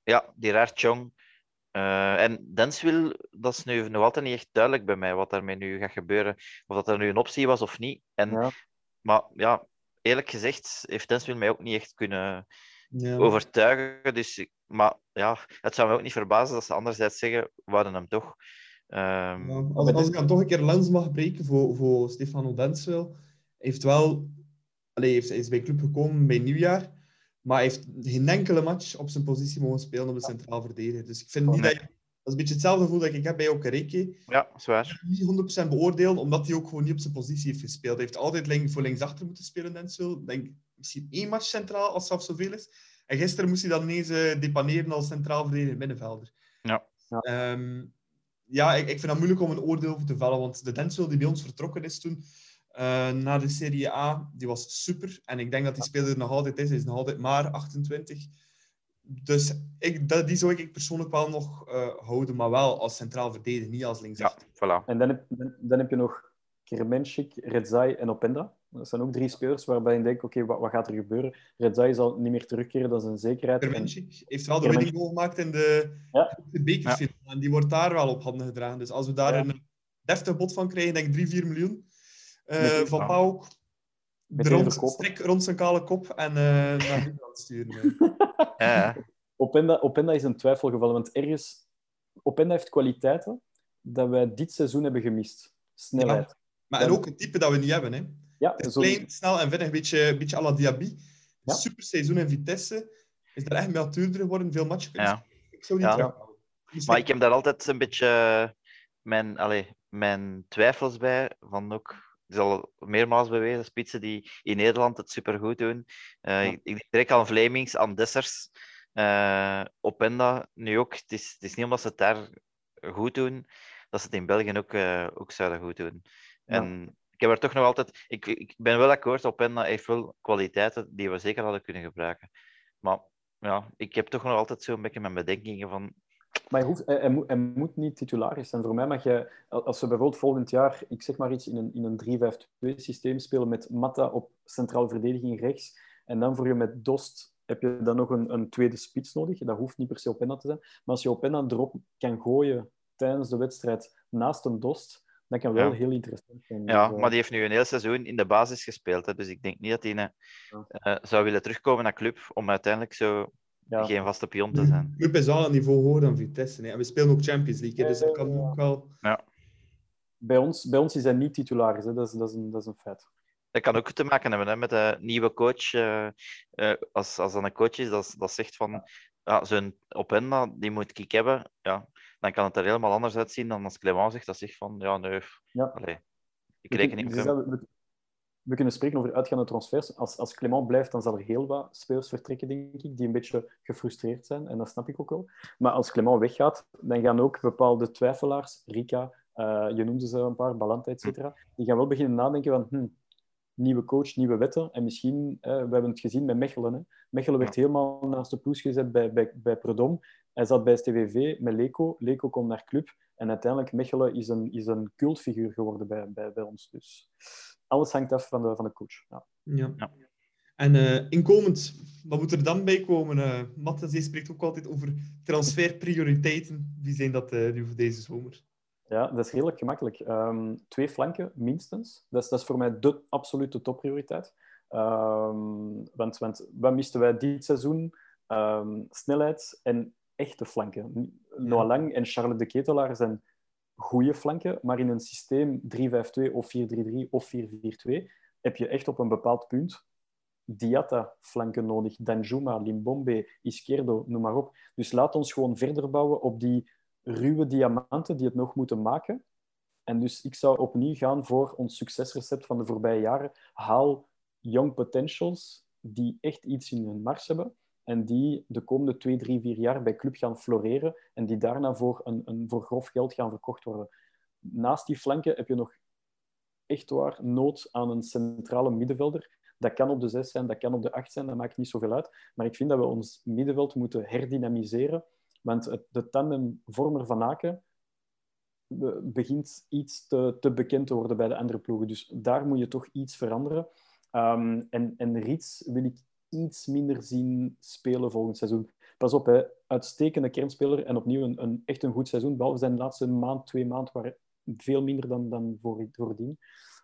S6: Ja, die raar Chong. Uh, en Denswil, dat is nu nog altijd niet echt duidelijk bij mij wat daarmee nu gaat gebeuren. Of dat er nu een optie was of niet. En
S5: ja.
S6: maar ja, eerlijk gezegd heeft Denswil mij ook niet echt kunnen
S4: Ja.
S6: overtuigen. Dus, ik- maar ja, het zou me ook niet verbazen dat ze anderzijds zeggen, we hadden hem toch. Ehm,
S4: Ja, als, als ik dan toch een keer lens mag breken voor, voor Stefano Denswil, heeft wel, allee, heeft- hij is bij club gekomen bij nieuwjaar, maar hij heeft geen enkele match op zijn positie mogen spelen op de centraal verdediger. Dus ik vind niet
S6: Nee.
S4: dat je, dat is een beetje hetzelfde gevoel dat ik heb bij Okereke.
S6: ja, zwaar.
S4: Niet 100% beoordelen, omdat hij ook gewoon niet op zijn positie heeft gespeeld. Hij heeft altijd link- voor linksachter moeten spelen, Denswil. Ik Denk misschien één match centraal, als het zelfs zoveel is. En gisteren moest hij dan ineens eh, depaneren als centraal verdediger middenvelder.
S6: Ja.
S5: Ja.
S4: Ehm, ja, ik, ik vind het moeilijk om een oordeel over te vellen, want de Denswil die bij ons vertrokken is toen eh, naar de Serie A, die was super. En ik denk dat die speler er nog altijd is. Hij is nog altijd maar 28. Dus ik, dat, die zou ik persoonlijk wel nog eh, houden, maar wel als centraal verdediger, niet als
S6: Ja,
S4: linksachter.
S6: voilà.
S5: En dan heb, dan, dan heb je nog Kermenschik, Redzai en Openda. Dat zijn ook drie spelers waarbij je denkt, oké, wat, wat gaat er gebeuren? Redzai zal niet meer terugkeren, dat is een zekerheid. En-
S4: Kermenschik heeft wel de winning goal gemaakt in de,
S5: Ja.
S4: de bekerfinale. En die wordt daar wel op handen gedragen. Dus als we daar
S5: Ja.
S4: een deftig bod van krijgen, denk ik 3, 4 miljoen. eh, van.
S5: Meteen
S4: Rond, strik rond zijn kale kop en eh naar Nederland sturen.
S6: Ja.
S5: Openda, Openda is een twijfelgeval, want ergens... Openda heeft kwaliteiten dat wij dit seizoen hebben gemist. Snelheid.
S4: Maar en ook het type dat we niet hebben. Hè.
S5: Ja,
S4: Het is
S5: zo-
S4: klein, snel en vinnig, een beetje, een beetje à la Diaby.
S5: Ja.
S4: Super seizoen in Vitesse. Is er echt matuurder geworden, veel matchen
S6: Ja.
S4: Ik zou niet
S6: Ja. Maar ik heb daar altijd een beetje mijn, allee, mijn twijfels bij. Van ook, het is al meermaals bewezen, spitsen die in Nederland het supergoed doen. Eh, ik, ik denk al aan Vlemings, aan Dessers, eh Openda nu ook. Het is, het is niet omdat ze het daar goed doen, dat ze het in België ook, eh, ook zouden goed doen.
S5: Ja.
S6: En ik heb er toch nog altijd... Ik, ik ben wel akkoord, Openda heeft wel kwaliteiten die we zeker hadden kunnen gebruiken. Maar ja, ik heb toch nog altijd zo'n beetje mijn bedenkingen van...
S5: Maar hij, hoeft, hij, moet, moet niet titularis zijn. Voor mij mag je, als we bijvoorbeeld volgend jaar, ik zeg maar iets, in een, in een 3-5-2 systeem spelen met Matta op centraal verdediging rechts, en dan voor je met Dost heb je dan nog een, een tweede spits nodig. Dat hoeft niet per se Openda te zijn. Maar als je Openda erop kan gooien tijdens de wedstrijd naast een Dost, dat kan wel
S6: Ja.
S5: heel interessant zijn.
S6: Ja,
S5: Dus, eh,
S6: maar die heeft nu een heel seizoen in de basis gespeeld. Hè, dus ik denk niet dat hij eh,
S5: Ja.
S6: eh, zou willen terugkomen naar club om uiteindelijk zo
S5: ja.
S6: geen vaste pion te zijn.
S4: De club is wel een niveau hoger dan Vitesse. Hè. En we spelen ook Champions League, hè, dus dat kan ook wel...
S5: Bij, ons, bij ons is hij niet titularis, hè. Dat, is, dat, is een, dat is een feit.
S6: Dat kan ook te maken hebben hè, met een nieuwe coach. eh, eh, als, als dat een coach is dat, dat zegt van ja, zo'n Openda, die moet ik hebben, ja, dan kan het er helemaal anders uitzien dan als Clement zegt dat zegt van ja, nee,
S5: Ja.
S6: allee, ik reken niet met
S5: dus
S6: hem.
S5: we, we kunnen spreken over uitgaande transfers. Als, als Clement blijft, dan zal er heel wat spelers vertrekken, denk ik, die een beetje gefrustreerd zijn. En dat snap ik ook wel. Maar als Clement weggaat, dan gaan ook bepaalde twijfelaars, Rika, eh, je noemde ze een paar, Balanta, et cetera, die gaan wel beginnen nadenken van hm, nieuwe coach, nieuwe wetten. En misschien, eh, we hebben het gezien met Mechelen. Hè. Mechelen werd helemaal naast de ploes gezet bij, bij, bij Predom. Hij zat bij STVV met Leco. Leco komt naar club. En uiteindelijk, Mechelen is een, is een cultfiguur geworden bij, bij, bij ons. Dus alles hangt af van de, van de coach. Ja.
S4: Ja.
S6: Ja.
S4: En eh, inkomend, wat moet er dan bij komen? Eh Matthias, jij spreekt ook altijd over transferprioriteiten. Wie zijn dat eh, nu voor deze zomer?
S5: Ja, dat is redelijk gemakkelijk. Ehm, twee flanken, minstens. Dat is, dat is voor mij de absolute topprioriteit. Ehm, want, want wat misten wij dit seizoen? Ehm, snelheid en echte flanken. Noah Lang en Charles de Ketelaar zijn goede flanken, maar in een systeem 3-5-2 of 4-3-3 of 4-4-2 heb je echt op een bepaald punt Diatta-flanken nodig. Danjuma, Limbombe, Izquierdo, noem maar op. Dus laat ons gewoon verder bouwen op die ruwe diamanten die het nog moeten maken. En dus ik zou opnieuw gaan voor ons succesrecept van de voorbije jaren. Haal young potentials die echt iets in hun mars hebben en die de komende twee, drie, vier jaar bij club gaan floreren en die daarna voor, een, een, voor grof geld gaan verkocht worden. Naast die flanken heb je nog echt waar nood aan een centrale middenvelder. Dat kan op de 6 zijn, dat kan op de 8 zijn, dat maakt niet zoveel uit. Maar ik vind dat we ons middenveld moeten herdynamiseren. Want het, de tandem Vormer van Aken be- begint iets te, te bekend te worden bij de andere ploegen. Dus daar moet je toch iets veranderen. Ehm, en, en Rits wil ik iets minder zien spelen volgend seizoen. Pas op, hè. uitstekende kernspeler en opnieuw een, echt een goed seizoen. Behalve zijn laatste maand, twee maanden, waren veel minder dan, dan voor, voordien.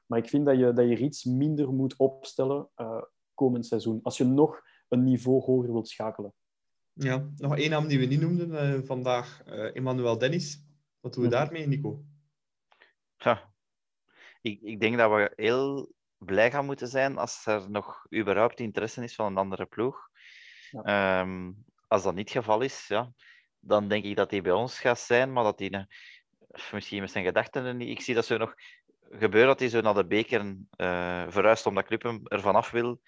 S5: Maar ik vind dat je, dat je iets minder moet opstellen uh, komend seizoen. Als je nog een niveau hoger wilt schakelen.
S4: Ja, nog één naam die we niet noemden uh, vandaag. Uh, Emmanuel Dennis. Wat doen we daarmee, Nico?
S6: Ja, ik, ik denk dat we heel blij gaan moeten zijn als er nog überhaupt interesse is van een andere ploeg. Ja. Um, als dat niet het geval is, ja, dan denk ik dat hij bij ons gaat zijn, maar dat hij misschien met zijn gedachten niet. Ik zie dat zo nog gebeuren dat hij zo naar de beker uh, verhuist omdat Club hem ervan af wil.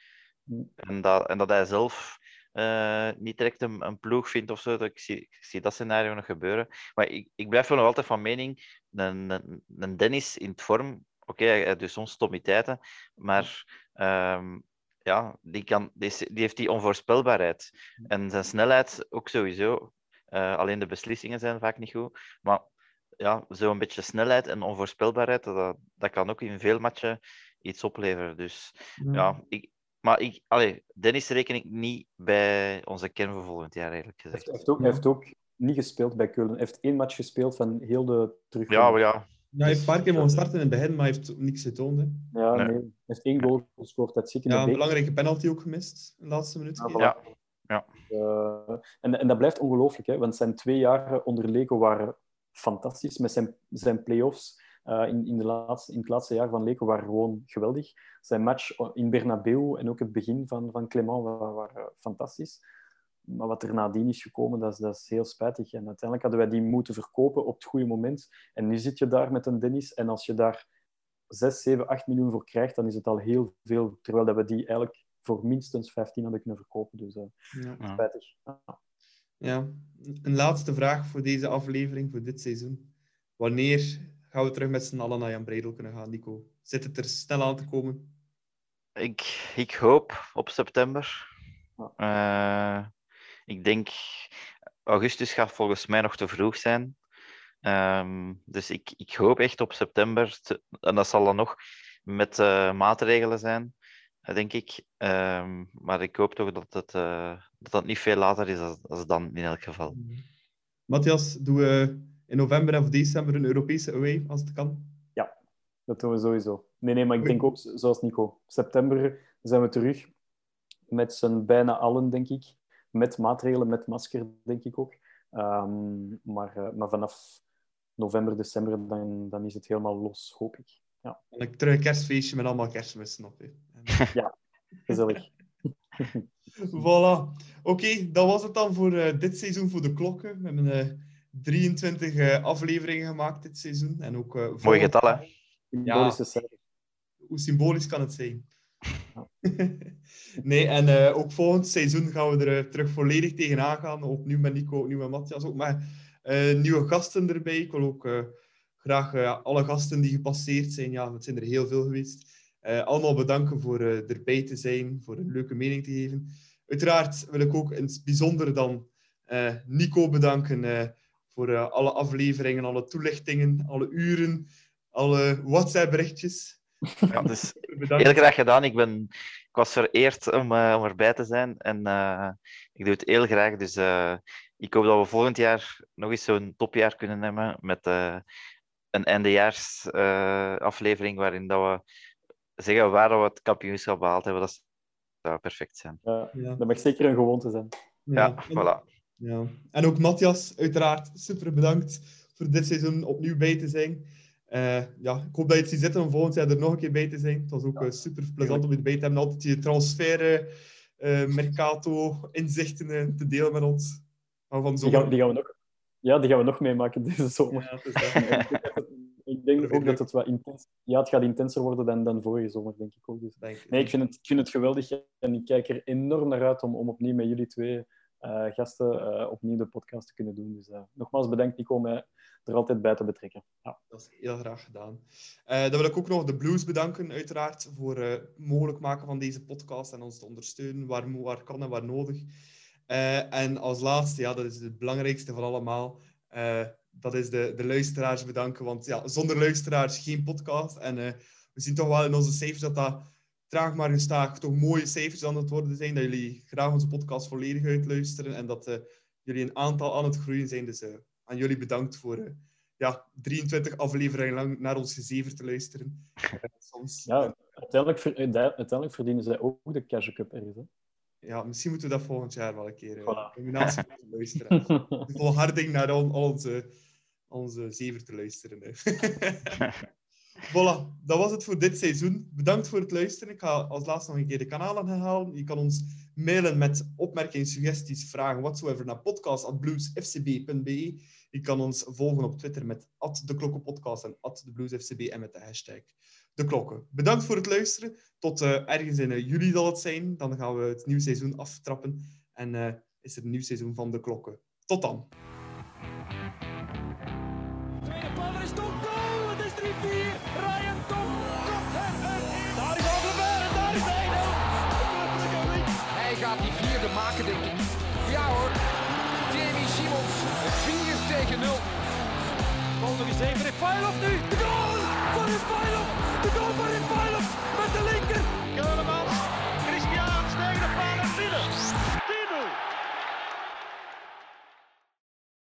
S6: En dat, en dat hij zelf uh, niet direct een, een, ploeg vindt of zo. Ik zie, ik zie dat scenario nog gebeuren. Maar ik, ik blijf wel nog altijd van mening, een, een, een Dennis in het vorm, oké, okay, hij doet soms stommiteiten, maar um, ja, die, kan, die, die, heeft die onvoorspelbaarheid. En zijn snelheid ook sowieso. Uh, alleen de beslissingen zijn vaak niet goed. Maar ja, zo'n beetje snelheid en onvoorspelbaarheid, dat, dat kan ook in veel matchen iets opleveren. Dus ja, ja ik, maar ik, allee, Dennis reken ik niet bij onze kern voor volgend jaar, eigenlijk gezegd.
S5: Hij heeft, ook, heeft ook niet gespeeld bij Keulen. Hij heeft één match gespeeld van heel de terug.
S6: Ja, ja.
S4: Ja, hij heeft een paar keer mogen starten in het begin, maar hij heeft niks getoond. Hè.
S5: Ja, nee. Hij heeft één goal gescoord. Dat in
S4: ja, een belangrijke penalty ook gemist in de laatste minuut.
S6: Ja, ja. ja.
S5: Uh, en, en dat blijft ongelooflijk, hè, want zijn twee jaren onder Leko waren fantastisch. Met zijn, zijn play-offs uh, in, in, de laatste, in het laatste jaar van Leko waren gewoon geweldig. Zijn match in Bernabeu en ook het begin van, van Clement waren, waren fantastisch. Maar wat er nadien is gekomen, dat is, dat is heel spijtig. En uiteindelijk hadden wij die moeten verkopen op het goede moment. En nu zit je daar met een Dennis. En als je daar 6, 7, 8 miljoen voor krijgt, dan is het al heel veel. Terwijl dat we die eigenlijk voor minstens 15 hadden kunnen verkopen. Dus uh, ja. spijtig. Ja.
S4: ja, een laatste vraag voor deze aflevering, voor dit seizoen. Wanneer gaan we terug met z'n allen naar Jan Breidel kunnen gaan, Nico? Zit het er snel aan te komen?
S6: Ik, ik hoop op september. Uh, ik denk, augustus gaat volgens mij nog te vroeg zijn. Um, dus ik, ik hoop echt op september. Te, en dat zal dan nog met uh, maatregelen zijn, denk ik. Um, maar ik hoop toch dat het, uh, dat het niet veel later is als, als dan in elk geval.
S4: Matthias, doen we in november of december een Europese away als het kan?
S5: Ja, dat doen we sowieso. Nee, nee, maar ik denk ook, zoals Nico, september zijn we terug met z'n bijna allen, denk ik met maatregelen, met masker, denk ik ook. Um, maar, uh, maar vanaf november, december, dan, dan is het helemaal los, hoop ik. Ja.
S4: En ik terug een kerstfeestje met allemaal kerstmissen op.
S5: Ja, gezellig.
S4: voilà. Oké, okay, dat was het dan voor uh, dit seizoen voor de klokken. We hebben uh, 23 uh, afleveringen gemaakt dit seizoen. En ook, uh,
S6: Mooi getal, hè?
S4: Ja, hoe symbolisch kan het zijn? nee, en uh, ook volgend seizoen gaan we er uh, terug volledig tegenaan gaan. Opnieuw met Nico, opnieuw met Matthias. Ook met uh, nieuwe gasten erbij. Ik wil ook graag alle gasten die gepasseerd zijn, ja, het zijn er heel veel geweest, allemaal bedanken voor erbij te zijn, voor een leuke mening te geven. Uiteraard wil ik ook in het bijzonder dan Nico bedanken voor alle afleveringen, alle toelichtingen, alle uren, alle WhatsApp-berichtjes.
S6: Ja, dus heel graag gedaan. Ik, ben, ik was vereerd om, uh, om erbij te zijn en uh, ik doe het heel graag. Dus uh, ik hoop dat we volgend jaar nog eens zo'n topjaar kunnen hebben met een eindejaarsaflevering waarin dat we zeggen waar we het kampioenschap behaald hebben. Dat zou perfect zijn.
S5: Ja, ja. Dat mag zeker een gewoonte zijn.
S6: Ja, ja voilà.
S4: Ja. En ook Matthias, uiteraard super bedankt voor dit seizoen opnieuw bij te zijn. Uh, ja, ik hoop dat je het ziet zitten om volgend jaar er nog een keer bij te zijn. Het was ook uh, super plezant om je erbij te hebben. Altijd je transfer, uh, mercato, inzichten te delen met ons.
S5: Van die, gaan, die, gaan, we nog, ja, die gaan we nog meemaken deze zomer. Ja, ik denk ook dat het wat intens... Ja, het gaat intenser worden dan, dan vorige zomer, denk ik ook. Dus... Nee, ik vind, het, ik vind het geweldig en ik kijk er enorm naar uit om, om opnieuw met jullie twee gasten uh, opnieuw de podcast te kunnen doen. Dus uh, nogmaals bedankt Nico om er altijd bij te betrekken. Ja.
S4: Dat is heel graag gedaan. dan wil ik ook nog de Blues bedanken, uiteraard, voor het mogelijk maken van deze podcast en ons te ondersteunen waar, waar kan en waar nodig. en als laatste, ja, dat is het belangrijkste van allemaal, dat is de, de luisteraars bedanken. Want ja, zonder luisteraars geen podcast. En we zien toch wel in onze cijfers dat dat traag maar gestaag toch mooie cijfers aan het worden zijn. Dat jullie graag onze podcast volledig uitluisteren en dat uh, jullie een aantal aan het groeien zijn. Dus uh, aan jullie bedankt voor uh, ja, 23 afleveringen lang naar ons gezever te luisteren. Soms,
S5: Ja, uiteindelijk, ver- eh, uiteindelijk verdienen zij ook de Cash Cup ergens. Hè?
S4: ja, misschien moeten we dat volgend jaar wel een keer. eh,
S5: Voilà.
S4: Combinatie met de luisteraars. De volharding naar al, al onze, onze zever te luisteren. Voilà, dat was het voor dit seizoen. Bedankt voor het luisteren. Ik ga als laatste nog een keer de kanalen herhalen. Je kan ons mailen met opmerkingen, suggesties, vragen, whatsoever naar podcast.bluesfcb.be. Je kan ons volgen op Twitter met @deklokkenpodcast en @debluesfcb en met de hashtag de klokken. Bedankt voor het luisteren. Tot eh, ergens in eh, juli zal het zijn. Dan gaan we het nieuwe seizoen aftrappen. En eh, is er een nieuw seizoen van de klokken. Tot dan.
S1: Kansen gezegend. Refailov nu. De goal van Refailov. De goal van Refailov met de linker.